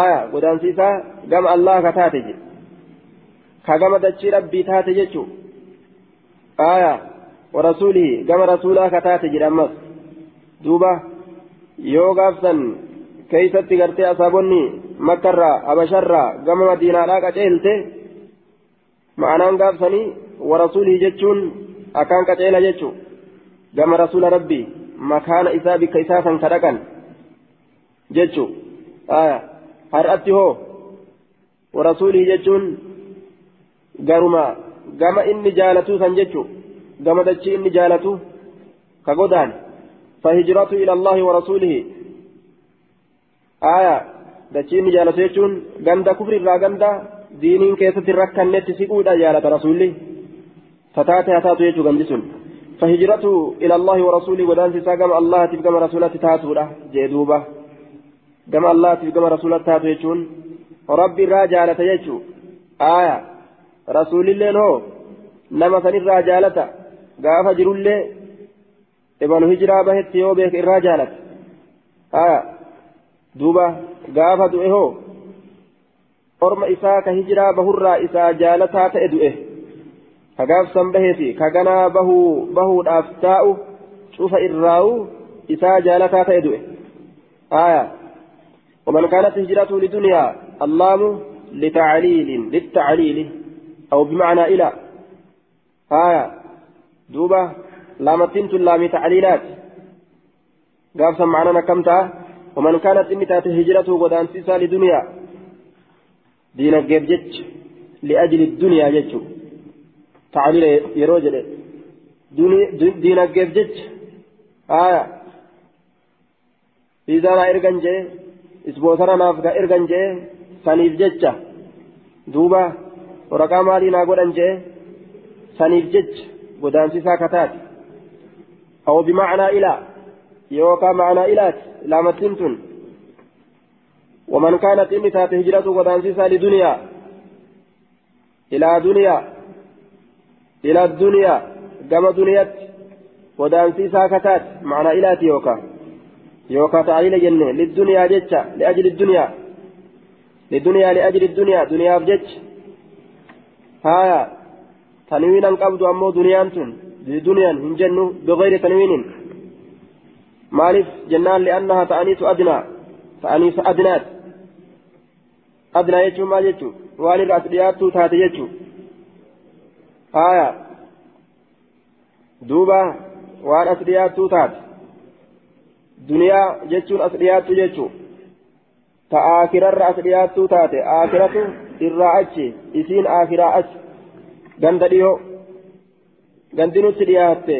A: aya godaansisaa gama allaha ka taate je ka gama dachii rabbii taate jechuu aya gama rasuulaa ka taate jedhe ammas duuba yoo gaafsan keeysatti gartee asaabonni makkarraa habasharraa gama madiinaadhaa qaceelte ma'anaan gaafsanii warasuulii jechuun akkaan qaceela jechuu gama rasuula rabbii makaana isaa bikka isaa san kadhaqan jechuu har'atti hoo warasuulii jechuun garuma gama inni jaalatu san jechuu dachii inni jaalatu ka godaan فهجرته إلى الله ورسوله آية ni jaalatu jechuun ganda kufri irraa ganda diiniin keessatti rakkannetti siquudha jaalata rasuulli tataate haa taatu jechuu gandi sun فهجرته إلى الله ورسوله ودان سيسا كما الله تف كما رسوله تاتولا جدوبة كما الله تف كما رسوله تاتو يجون ربي الرجالة يجو آية رسول الله هو نما سن الرجالة قاف جرول الله ابن هجرة بهت يوبك الرجالة آية duuba gaafa du'e hoo orma isaa ka hijiraa bahurraa isaa jaalataa ta'e du'e ka gaafsan baheefi ka ganaa bahuu bahuudhaaf taa'u cufa irraa'u isaa jaalataa ta'e du'e aya ومن كانت هجرته لدنيا اللام لتعليل للتعليل أو بمعنى إلى آية دوبة لامتنت اللام تعليلات قال سمعنا كمتا ومن كانت إني تاتي هجرته ودان سيسا لدنيا دين جيبجت لأجل الدنيا جتشو تعليل يروجل دين جيبجت آية إذا أنا إرجان جي إسبوتنا نافقا إرجان جي سنيف جتشا دوبا ورقا مالي ناقودان جي سنيف جتش سيسا كتات أو بمعنى إلى. يوكا معنى إلات. لامتنتن ومن كانت إني تات هجرته ودانسيسا لدنيا. إلى دنيا. إلى الدنيا. كما دنيات. ودانسيسا كتات. معنى إلات يوكا. يوكا تعليل جنة. للدنيا جتشا لأجل الدنيا. للدنيا لأجل الدنيا. دنيا بجتش هايا. تنوينا قبض أمو دنيانتن دنيا بغير تنوين li'annaha ta'aniitu adnaa ta'aniisu adnaat adnaa jechuun maal jechuun waan irra as dhiyaattuu taate jechuun haaya duuba waan as dhiyaattuu taate duniyaa jechuun as dhiyaattu jechuun ta aakirarra as dhiyaattuu taate aakiratu irraa achi isiin aakiraa achi ganda dhiyoo gandi nutti dhiyaatte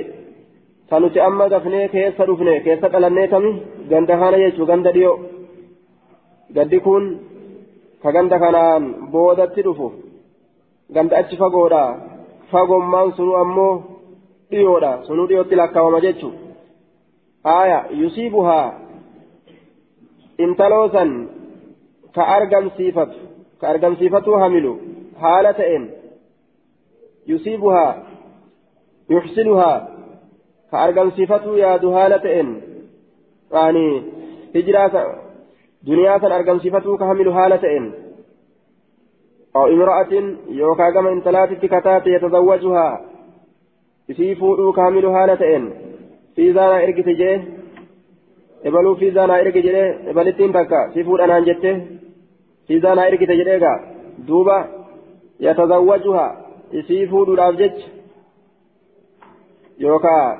A: sanuti amma dafnee keessa dhufne keessa dhalannee tami ganda kana jechuu ganda dhiyoo gandi kun ka ganda kanaan boodatti dhufu ganda achi fagoodha fagommaan sunu ammoo dhiyoodha sunuu dhiyootti lakkaawama jechu aya yusiibuhaa intaloosan ka argamsiifatu ka argamsiifatuu hamilu haala ta'een yusiibuhaa yuxsinuhaa ka argamsiifatuu yaadu haala ta'een yani hijiraa duniyaa san argamsiifatuu ka hamilu haala ta'een أو امرأة يوكا كما انتلات كتات يتزوجها في فودو كامل هالتين في زانا إرقت جيه ebaluu fi zaanaa erge jedhee ebalittiin takka si fuudhanaan jette fi zaanaa ergite jedheega duuba yatazawwajuha isii fuudhuudhaaf jecha yookaa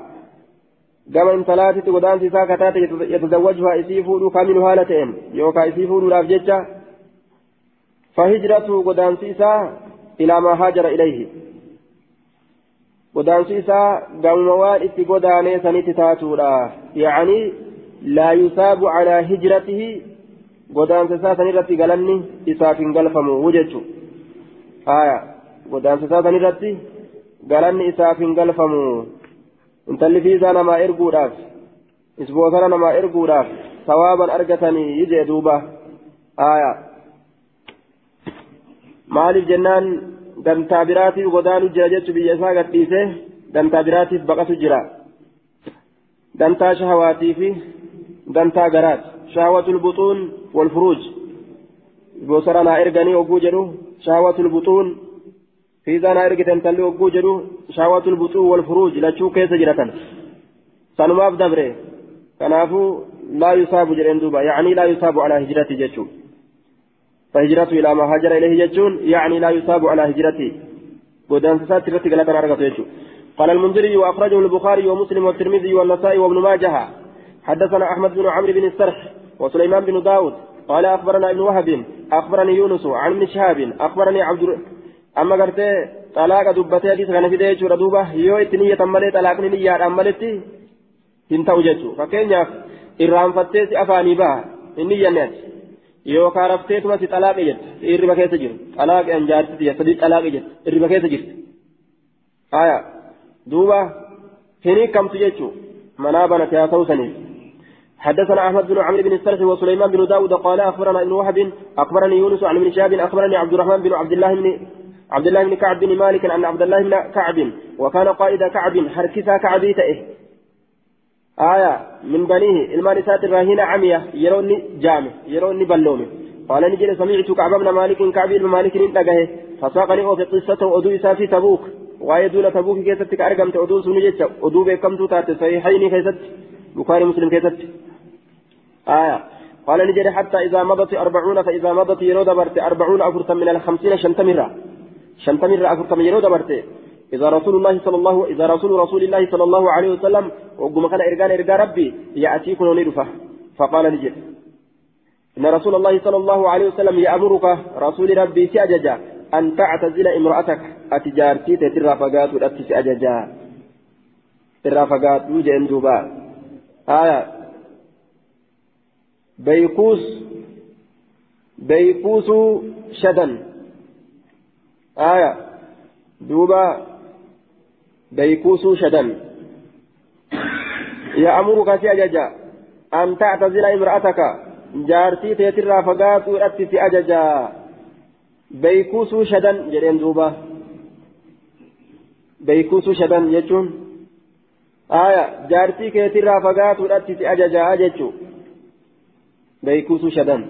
A: gama intalaatitti godaansi isaa kataate yatazawwajuha isii fuudhuu kamilu haala ta'een yookaa isii fuudhuudhaaf jecha فهجرته قدانس إساء إلى ما هاجر إليه قدانس إساء قام موال إتي قداني سنتي تاتورا يعني لا يثاب على هجرته قدانس إساء سنرتي قلني إساء فنقلفم وجدت آية قدانس إساء سنرتي قلني إساء فنقلفم انت اللي في ذا نما إرقوداف إسبوثنا نما إرقوداف ثوابا أرقتني يجي دوبة آية maaliif jennaan dantaa biraatiif godaanu jira jechuun biyya isaa gadhiise dantaa biraatiif baqatu jira dantaa shahawaatii fi dantaa garaati shahawatul buxuun wal furuuj bosara naa erganii ogguu jedhu shahawatul buxuun naa ergitan talli ogguu jedhu shahawatul buxuun wal furuuj lachuu keessa jiratan sanumaaf dabre kanaafuu laa yusaabu jedheen duuba yaanii laa yusaabu alaa hijrati jechuudha. فهجرته إلى ما هاجر إليه يجون يعني لا يصاب على هجرته قدام سات رتي قالت أنا قال المنذري وأخرجه البخاري ومسلم والترمذي والنسائي وابن ماجه. حدثنا أحمد بن عمرو بن السرح وسليمان بن داود. قال أخبرنا ابن وهب أخبرني يونس عن ابن شهاب أخبرني عبد أما قلت طلاق دبتي حديث كان في ذي شورى دوبة يو اتنية تمالي طلاق نية أمالتي هنتو جتو فكين إرام فتيس أفاني با النية نات yookaan rafteetuma si xalaaqe jette irriba keessa jiru. Xalaaqe an jaartiti sadii xalaaqe jette irriba keessa jirti. Haya duuba hin hiikamtu jechuu manaa banate haa ta'u saniif. حدثنا احمد بن عمرو بن السرح وسليمان بن داود قال اخبرنا ابن وهب اخبرني يونس عن ابن شهاب اخبرني عبد الرحمن بن عبد الله بن عبد الله بن كعب بن مالك أن عبد الله بن كعب وكان قائد كعب حركسا كعبي تئه آية من بنيه المان سات الراهين عمية يروني جامع يروني بلومي. قال نجد سمعت كعب بن مالك كعب بن مالك انتقه. فساقني في قصة أدو في تبوك. ويدون تبوك كيست كأرقمت أدو سنجت أدو بكمت تات صحيحين كيست. بخاري مسلم كيست. آية. قال نجد حتى إذا مضت أربعون فإذا مضت يرود برت أربعون أفرتا من الخمسين شنتمرة شنتمرة أفرتا من يرود برت إذا رسول الله صلى الله إذا رسول رسول الله صلى الله عليه وسلم وقم كان إرجان إرجان ربي يأتيكم ونرفه فقال نجد إن رسول الله صلى الله عليه وسلم يأمرك رسول ربي سأججا أن تعتزل امرأتك. أتجارتي تترى فقات ولأتي سأججا ترى فقات وجه دوبا آية. بيكوس بيكوس شدن. آية. دوبا بيكوسو شدن. يأمرك سأججا أن تعتزل امرأتك. جارتي تيترى فقات وأتي سأججا بيكوسو شدن. جرين دوبا. بيكوسو شدن يجون. آية. جارتي كيترى فقات وأتي سأججا أججو. بيكوسو شدن.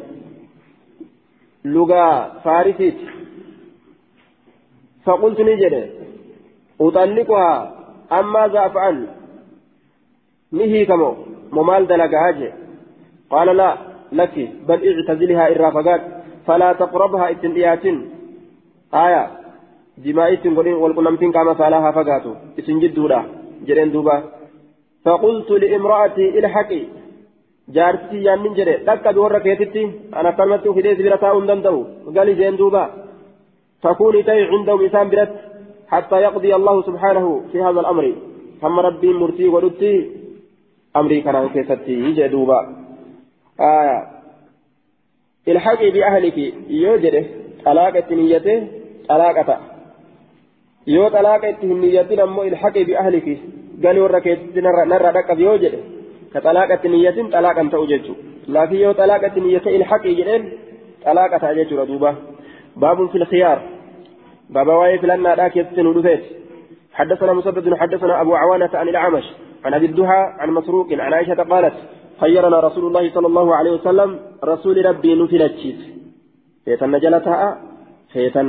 A: لغة فارسيت. فقلت نجري أطلقها. أما أفعل نهي كمو. ممال دلقها قال لا لك. بل اعتزلها الرافقات فلا تقربها اتنيات آية. جماعة والقنمتين كما فعلها فقاتوا اسم جدودا جرين دوبا. فقلت لامرأتي الحقي. جارتي يامن جري لك دور كيتتي. أنا كلمت في ديس برتا أندندو قال جين دوبا. تكوني تي عندهم إنسان برت حتى يقضي الله سبحانه في هذا الأمر ثم ربي مرتي ولدتي أمري كان كيستي يجي دوبا آية الحقي بأهلك يوجد طلاقة نيته طلاقة galii warra keessatti narraa dhaqqab yoo jedhe ka xalaaqa itti niyyatin xalaaqan ta'u jechuudha laakiin yoo xalaaqa itti niyyate ilhaqii jedheen xalaaqa ta'a jechuudha duuba baabun fil khiyaar baaba waa'ee filannaadhaa keessatti nu dhufeeti حدثنا مسدد حدثنا أبو عوانة عن الأعمش عن أبي الدهى عن مسروق عن عائشة قالت خيرنا رسول الله صلى الله عليه وسلم رسول ربي نفلتشيت فيتن نجلتها فيتن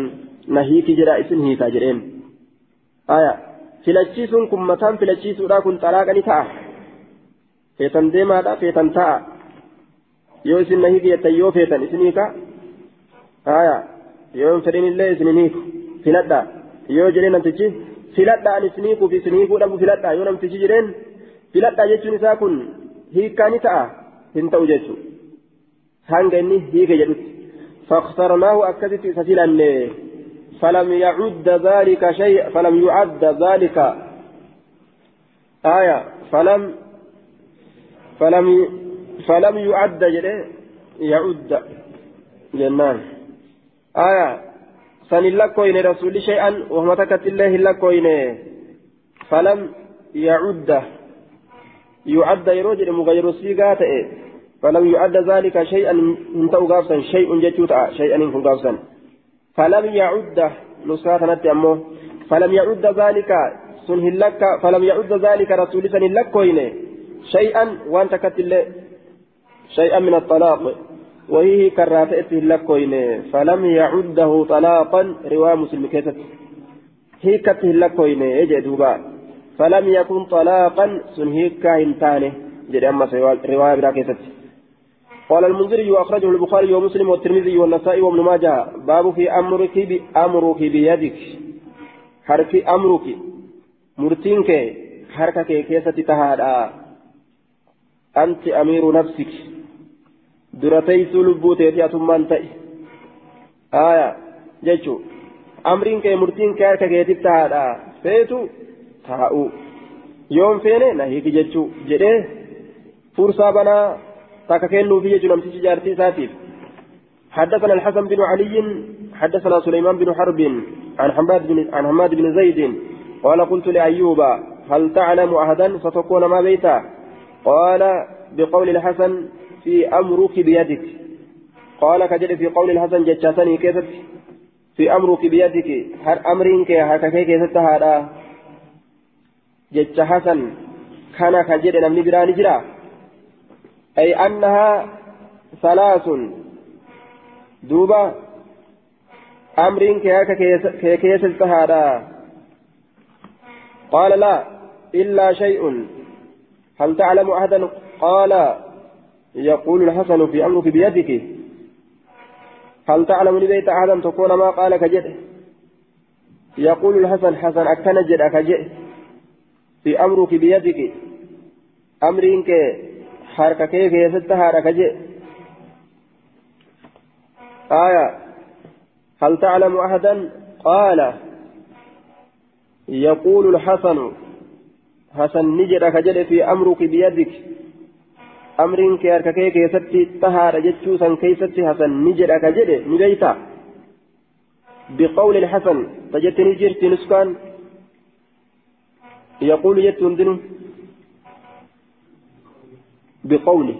A: نهيك جرائس هيكا جرين آية filachiisuun kun mataan filachiisuudha kun xalaaqa ni ta'a feetan deemaadha feetan ta'a yoo isin na hiikiyattan yoo feetan isin hiika haya yoo hin fedhin illee isin hin hiiku filadha yoo jedhee namtichi filadha an isin hiikuuf isin hiikuu dhabu filadha yoo namtichi jedheen filadha jechuun isaa kun hiikkaa ni ta'a hin ta'u jechuudha hanga inni hiike jedhutti فاخترناه أكدت سفيلا فلم يعد ذلك شيء فلم يعد ذلك آية فلم فلم فلم يعد يعد جنان آية سن رسول شيئا وهم تكت الله لكوين فلم يعد يعد يروج مغير السيقات فلم يعد ذلك شيئا انتو غافسا شيء جتوتا شيئا انكو غافسا فلم يعد نسخة أمه فلم يعد ذلك سنه لك فلم يعد ذلك رسول سن شيئا وانت كتل شيئا من الطلاق وهي كراتئته لكوين فلم يعده طلاقا. رواه مسلم كيست هي كته لكوين يجي دوبا. فلم يكن طلاقا. سنهيك هنتانه جري أما رواية بلا كيست قال المنذري وأخرجه البخاري ومسلم والترمذي والنسائي وابن ماجه. باب في أمرك بأمرك بيدك. حرك أمرك. مرتينك. حركك كيسة تهادأ. أنت أمير نفسك. درتيس لبوتي أتمان تأي آية جيشو أمرينك مرتينك حركك تهادا فيتو تهاؤ يوم فيني نهيك جيشو جده فرصة بنا تاكا كينو في يجو نمتي جارتي ساتيف حدثنا الحسن بن علي حدثنا سليمان بن حرب عن حماد بن عن حماد بن زيد قال قلت لأيوب هل تعلم أحدا ستكون ما بيتا قال بقول الحسن في أمرك بيدك. قال كجد في قول الحسن جتشاتني كيست في أمرك بيدك. هر أمرك هكاكي كيست هذا؟ جتش حسن كان كجد نمني براني جرا. أي أنها ثلاث. دوبا أمرين كيك كيس التهادا قال لا إلا شيء. هل تعلم أحدا؟ قال يقول الحسن في أمرك بيدك. هل تعلم لبيت أحدا تكون ما قال كجد يقول الحسن حسن أكن جد أكجد في أمرك بيدك. أمرين كي harka kee keessatti haadha kaje آية. هل تعلم أحدا؟ قال. يقول الحسن حسن نجد كجد في أمرك بيدك. أمر كيرك كي كيستي تهار جتشوسا كيستي حسن نجد كجد نبيتا بقول الحسن فجتني جرت نسكان يقول جت دنو بقوله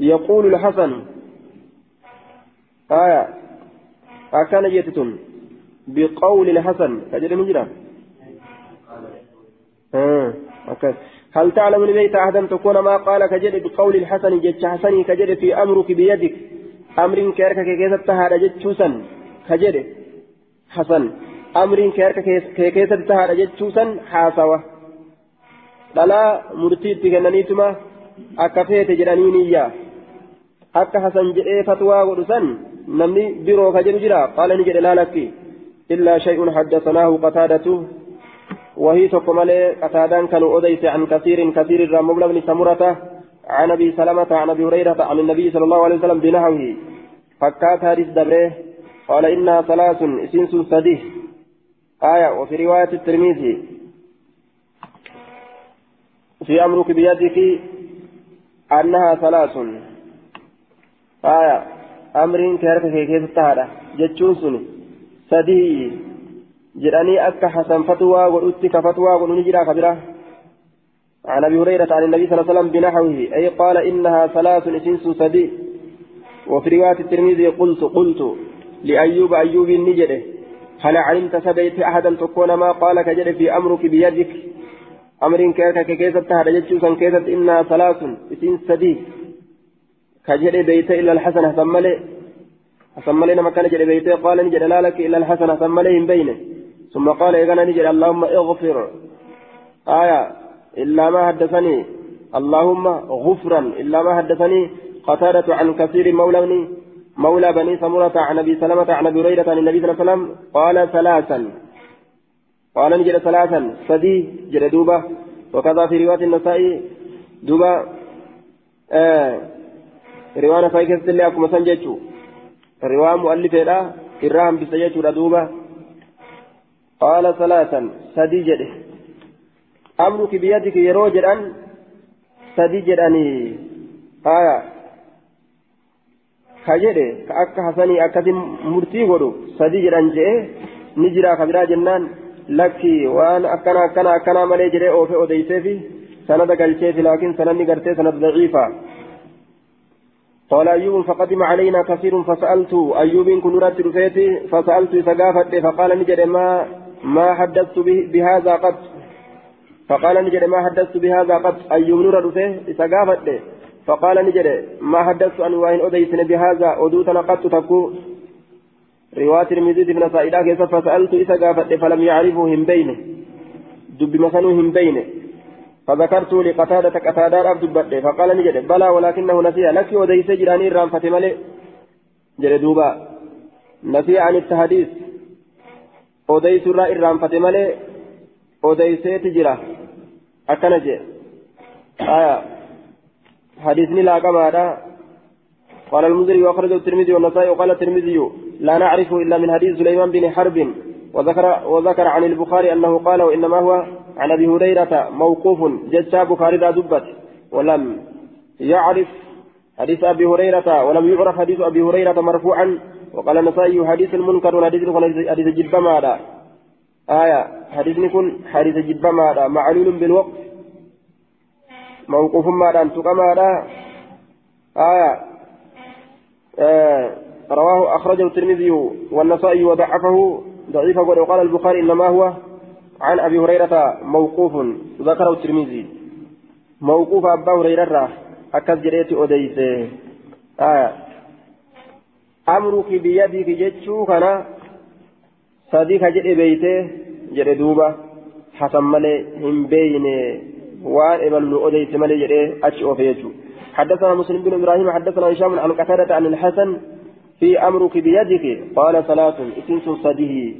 A: يقول الحسن آية أكان جيتتم بقول الحسن كجل مجرى آه. هل تعلم لبيت أحدا تكون ما قال كجل بقول الحسن جتش حسني كجل في أمرك بيدك أمر كيرك كيسة تهار جتشوسا كجل حسن أمر كيرك كيسة تهار جتشوسا حاسوة itti kennaniituma akka feete jedhanii niyya akka hasan jedhee fatwaa godhu san namni biroo ka jedhu jira qaala ni jedhe laalakki illaa shay'un haddasanaahu qataadatu وهي تقوم قتادان كانوا أديس عن كثير كثير الرمبل بن سمرة عن أبي سلمة عن أبي هريرة عن النبي صلى الله عليه وسلم بنحوه فكات هارس دبره قال إنها ثلاث سنس سديه آية وفي رواية الترمذي. في أمرك بيدك أنها ثلاث. آية أمر كهرك كيف تهدى؟ جتشون سني جراني أكا حسن فتوى ولدت كفتوى ونجرى كبيرة عن أبي هريرة عن النبي صلى الله عليه وسلم بنحوه أي قال إنها ثلاث إسنس سدي وفي رواية الترمذي قلت قلت لأيوب أيوب النجده هل علمت سبيت أحدا تكون ما قال كجد في أمرك بيدك أمر كيك كيسة هذا جتشوسا كيسة إنها ثلاث إسن سدي كجد بيت إلا الحسنة ثم لي ثم لي نما كان جد بيت قال نجد لا لك إلا الحسنة ثم لي بينه ثم قال إذا نجد اللهم اغفر. آية إلا ما حدثني. اللهم غفرا إلا ما حدثني. قتادة عن كثير مولى بني مولى بني سمرة عن أبي سلمة عن أبي هريرة عن النبي صلى الله عليه وسلم. قال ثلاثا. قال نجد ثلاثا. سدي جد دوبة. وكذا في رواية النسائي. دوبة آه رواية كيست اللي أكو مثلا جيتشو رواية مؤلفة لا إراهم بسجيتشو دوبة. قال ثلاثا سدي جده. أمرك بيدك يرو جدًا سدي جدًاني. آية. كجده كأك حسني أكد مرتي غدو سدي جدًا جئ نجرا كبيرا جنان. لكي وأن أكنا أكنا أكنا مالي جري أوفي أوديسي في سند قلشيتي لكن سندني قرتي سند ضعيفة. قال أيوب فقدم علينا كثير فسألت. أيوب كن رفيتي فسألت سقافت فقال نجد ما ما حدثت بهذا قد فقال نجد ما حدثت بهذا قد أيوب نور رفيه سقافت فقال نجد ما حدثت أن وإن أديتن بهذا. أدوتنا قد تكو. رواية المزيد بن سائدة كيف فسألت إذا قافت فلم يعرفه هم بينه. دب مثلا هم بينه. فذكرت لقتادة قتادة عبد البدر فقال نجد بلى ولكنه نسي. لك وديس جراني رام فتمالي جد دوبا. نسي عن التحديث. وديس الرأي رام فتمالي وديسيت جرا أكنج آية حديثني لا كما قال المنذري وأخرجه الترمذي والنسائي وقال الترمذي لا نعرفه إلا من حديث سليمان بن حرب وذكر وذكر عن البخاري أنه قال وإنما هو عن أبي هريرة موقوف جسا بخاري دبت ولم يعرف حديث أبي هريرة ولم يعرف حديث أبي هريرة مرفوعا وقال النسائي حديث المنكر حديث حديث جلب ماذا آية حديث نكون حديث جلب ماذا معلول بالوقت موقوف ماذا انتقى ماذا آية آه رواه أخرجه الترمذي والنسائي وضعفه ضعيفا وقال البخاري إنما هو عن أبي هريرة موقوف. ذكره الترمذي. موقوف أبا هريرة أكد جريت أديس آه أمرك بيدك جتشو كان صديق جري بيته جري دوبا حسن ملي هم بينه وان ابن أديس ملي جري أتش أوفيتشو حدثنا مسلم بن إبراهيم حدثنا هشام عن قتادة عن الحسن في أمرك بيدك قال صلاة إسنس صديه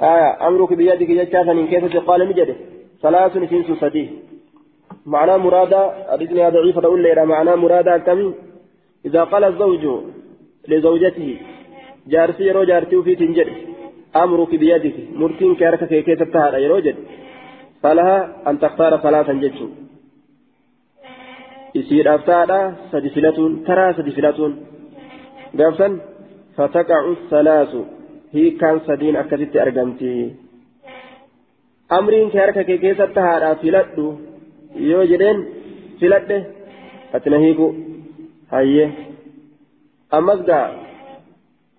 A: آية أمرك بيدك جتشافا إن كيف قال نجده صلاة إسنس صديه معنى مرادة أريدني ضعيفة أقول لي معنى مرادة كم إذا قال الزوج لزوجته جارسي يرو جارتي في تنجد أمرك بيدك مرتين كارك في كيف تهار يرو جد فلها أن تختار جتشو isiidhaaf aftaadha sadi filatuun taraa sadi filatuun gaafsan fataqacu salaasu hiikaan sadiin akkasitti argamti amriin kee harka kee keessatti haadhaa filadhu yoo jedheen filadhe ati na hiiku hayyee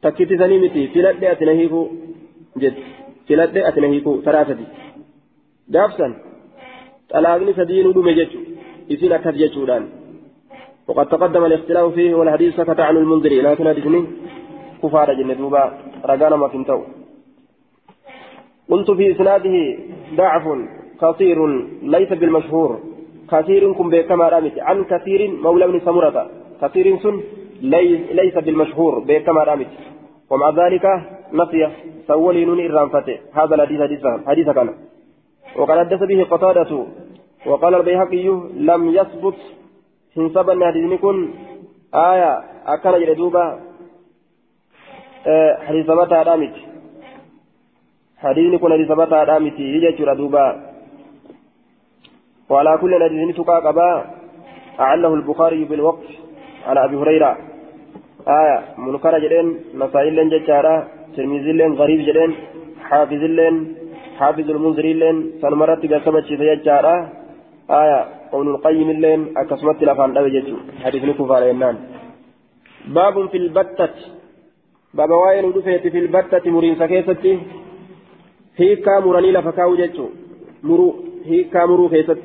A: takkitti sanii miti filadhe ati na hiiku jetti filadhe ati na hiiku taraa sadi. Gaafsan xalaaqni sadiinuu dhume jechuudha. إذن أكد يجودان وقد تقدم الاختلاف فيه والحديث سكت عن المنذري لكن حديثني كفار جنة دوبا رجانا ما كنتو قلت في إسناده ضعف كثير ليس بالمشهور كثير كن بكما رامت عن كثير مولى بن سمرة كثير سن ليس بالمشهور بكما رأمت. ومع ذلك نسي سولي نون إرانفته هذا الحديث حديث كان. وقد حدث به قتادة. وقال البيهقي لم يثبت سبب حديث كن آية أكن جلدوبا آه حديث متى رأمت. حديث كن حديث متى رأمت. يجي دوبا وعلى كل حديث تقا قبا. أعله البخاري بالوقف على أبي هريرة. آية منكر جدين مسائل لن جتارا ترمذي لن غريب جدين حافظ اللين حافظ المنذر اللين سنمرت قسمت فيجارة آية ابن القيم اللين أكسمت لفان أبجت حديث نكفى لينان باب في البتة. باب وائل دفيت في البتة مرين سكيستي. هيكا مراني لفكاو جتشو. مرو هيكا مرو كيست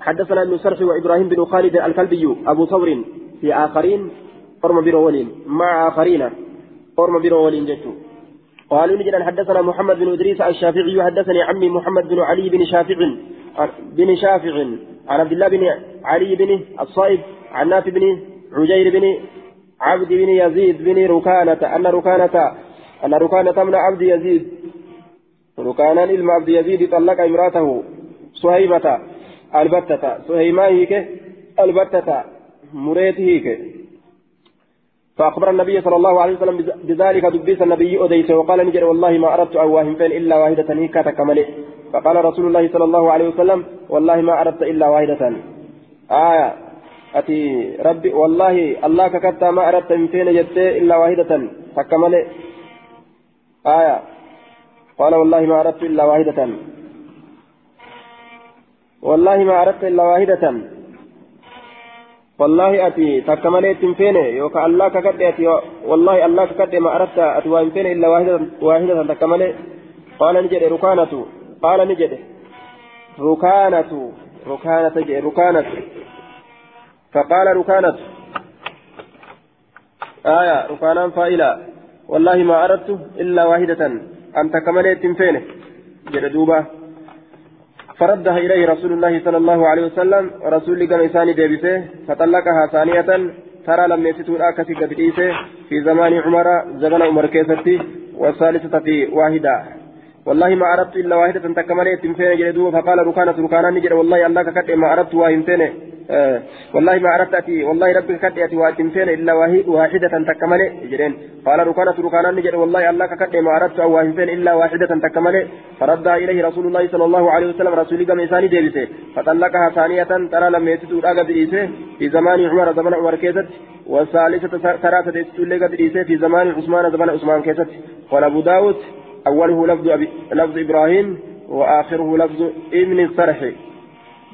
A: حدثنا ابن سرح وإبراهيم بن خالد الكلبي أبو ثور. في آخرين قرم برولين مع آخرين قرم برولين جتشو قالوا نجد حدثنا محمد بن إدريس الشافعي حدثني عمي محمد بن علي بن شافع بن شافع عن عبد الله بن علي بن الصائب عن نافع بن عجير بن عبد بن يزيد بن ركانة أن ركانة أن ركانة من عبد يزيد ركانا علم عبد يزيد طلق امرأته سهيمة البتة. سهيمة هيك البتة. مريت هيك فأخبر النبي صلى الله عليه وسلم بذلك دبيس النبي أديس وقال نجر والله ما أردت أواهم فين إلا واحدة هيك تكمل. فقال رسول الله صلى الله عليه وسلم والله ما أردت إلا واحدة. آية. أتي ربي والله الله ككتا ما أردت من فين جدت إلا واحدة. تكمل. آية. قال والله ما أردت إلا واحدة. والله ما أردت إلا واحدة. والله أتي تكملت فين يوكا الله أتي والله الله ككد ما أردت أتي وإن فين إلا واحدة واحدة تكمل قال نجد ركانة قال نجد ركانة ركانة ركانة فقال ركانة آية ركانا فائلة والله ما أردت إلا واحدة أنت كملت فينه جد دوبا فردها إليه رسول الله صلى الله عليه وسلم رسول قام إساني ديبسه فطلقها ثانية ترى لم يفتوا الآكسي قد في زمان عمر زمن عمر كيستي والثالثة واحدة. والله ما أردت إلا واحدة تكملت فين جلدوه فقال ركانة ركانا نجر والله الله ككد ما أردت واهم فين آه والله ما أردت أتي والله ربك كد أتي واهم فين إلا واحدة تكملت جرين. قال ركانة ركانا نجر والله الله ككد ما أردت واهم فين إلا واحدة تكملت فرد إليه رسول الله صلى الله عليه وسلم رسول قام إساني ديبسه فطلقها ثانية ترى لم يتدوا الأقد في زمان عمر زمن عمر كيست. والثالثة ترى تدستوا لقد في زمان عثمان زمن عثمان كيست. قال أبو داود أوله لفظ, أبي لفظ إبراهيم وآخره لفظ ابن السرح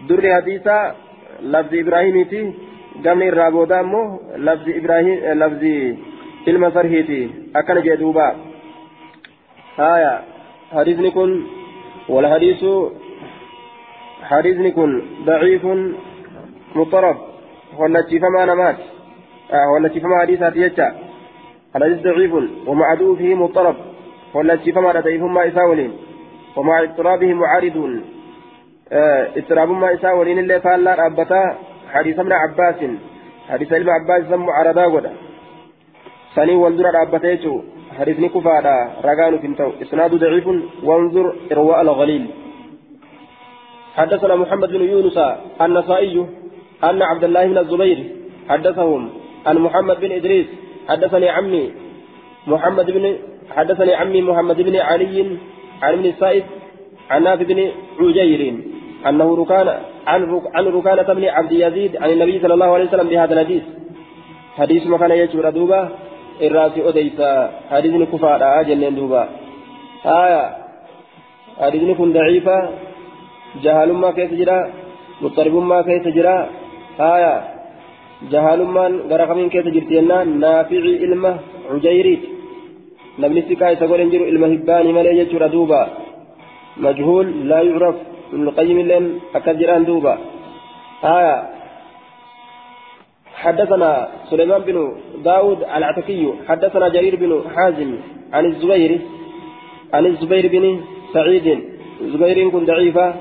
A: در حديثا لفظ إبراهيم تي قمن الرابودا مو لفظ إبراهيم لفظ علم سرحيتي أكن جدوبا آية حديث نكون والحديث حديث نكون ضعيف مضطرب ولا فما نمات آه ولا فما حديثات يجا الحديث ضعيف ومعدوه فيه مضطرب والنجفما رديفما إساولين ومع اضطرابه معارضون اضطرابما إساولين اللي فالا أبتا حديث ابن عباس. حديث ابن عباس سمو عرضا ودا سني والدر أبتيتو حديث نكفادا رقان فينتو إسناد ضعيف. وانظر إرواء الغليل. حدثنا محمد بن يونس النسائي أن عبد الله بن الزبير حدثهم. عن محمد بن إدريس حدثني عمي. محمد بن حدثني عمي محمد بن علي عن ابن السائب عن نافع بن عجير. أنه ركان عن ركانة بن عبد يزيد عن النبي صلى الله عليه وسلم بهذا الحديث. حديث ما كان يجور دوبا الراسي أديسا حديث كفار جنين دوبا. آية. حديث كن ضعيفة. جهال ما كيف جرا مضطرب ما كيف جرا آية. جهال ما غرقمين كيف جرتينا. نافع علمه عجيريت namni siqaa isa godhan jiru ilma hibbaanii malee jechuudha duuba majhuul laa qayyim illeen akkas jedhaan duuba aya حدثنا سليمان بن داود العتكي حدثنا جرير بن حازم عن الزبير عن الزبير بن سعيد. زبير كن ضعيفة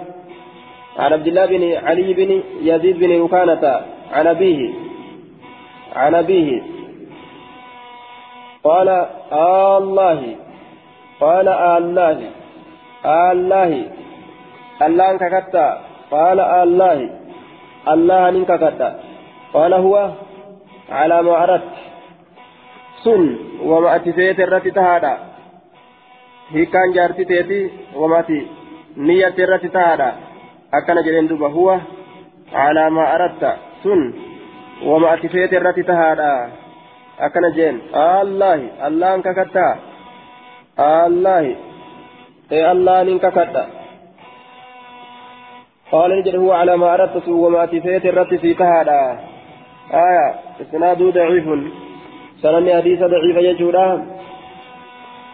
A: عن عبد الله بن علي بن يزيد بن وكانة عن أبيه. عن أبيه. قال الله. قال الله. الله. الله انك كتا قال الله الله انك كتا قال هو على ما أردت سن وما أتفيت الرتي تهادا هي كان جارتي تيتي وما أتي نية الرتي تهادا أكن جرين دوبا هو على ما أردت سن وما أتفيت الرتي تهادا akkana jeen allahi allahan kakattaa allahi إيه الله ننككت قال نجد هو على ما أردت وما تفيت الرت في كهذا آية إسناد ضعيف. سنن حديث ضعيف يجودا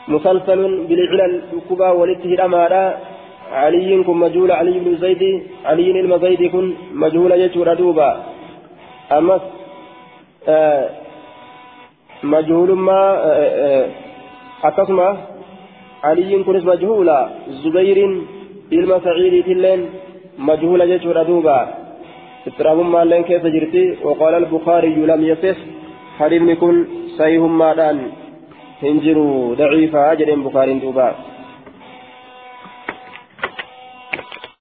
A: مسلسل بالعلل كبا ولته الأمارة علي كن مجهول علي بن زيد علي المزيد كن مجهول يجودا دوبا. أمس آه مجهول ما آه آه علي كنس مجهولا زبير ilma saciidiitilleen majhuula jechuudha duuba istiraabummaan keessa jirti waqaala albukaariyyu lam yasix hadimni kun sayihummaadhaan hin jiru daciifaa jedheen bukaariin duuba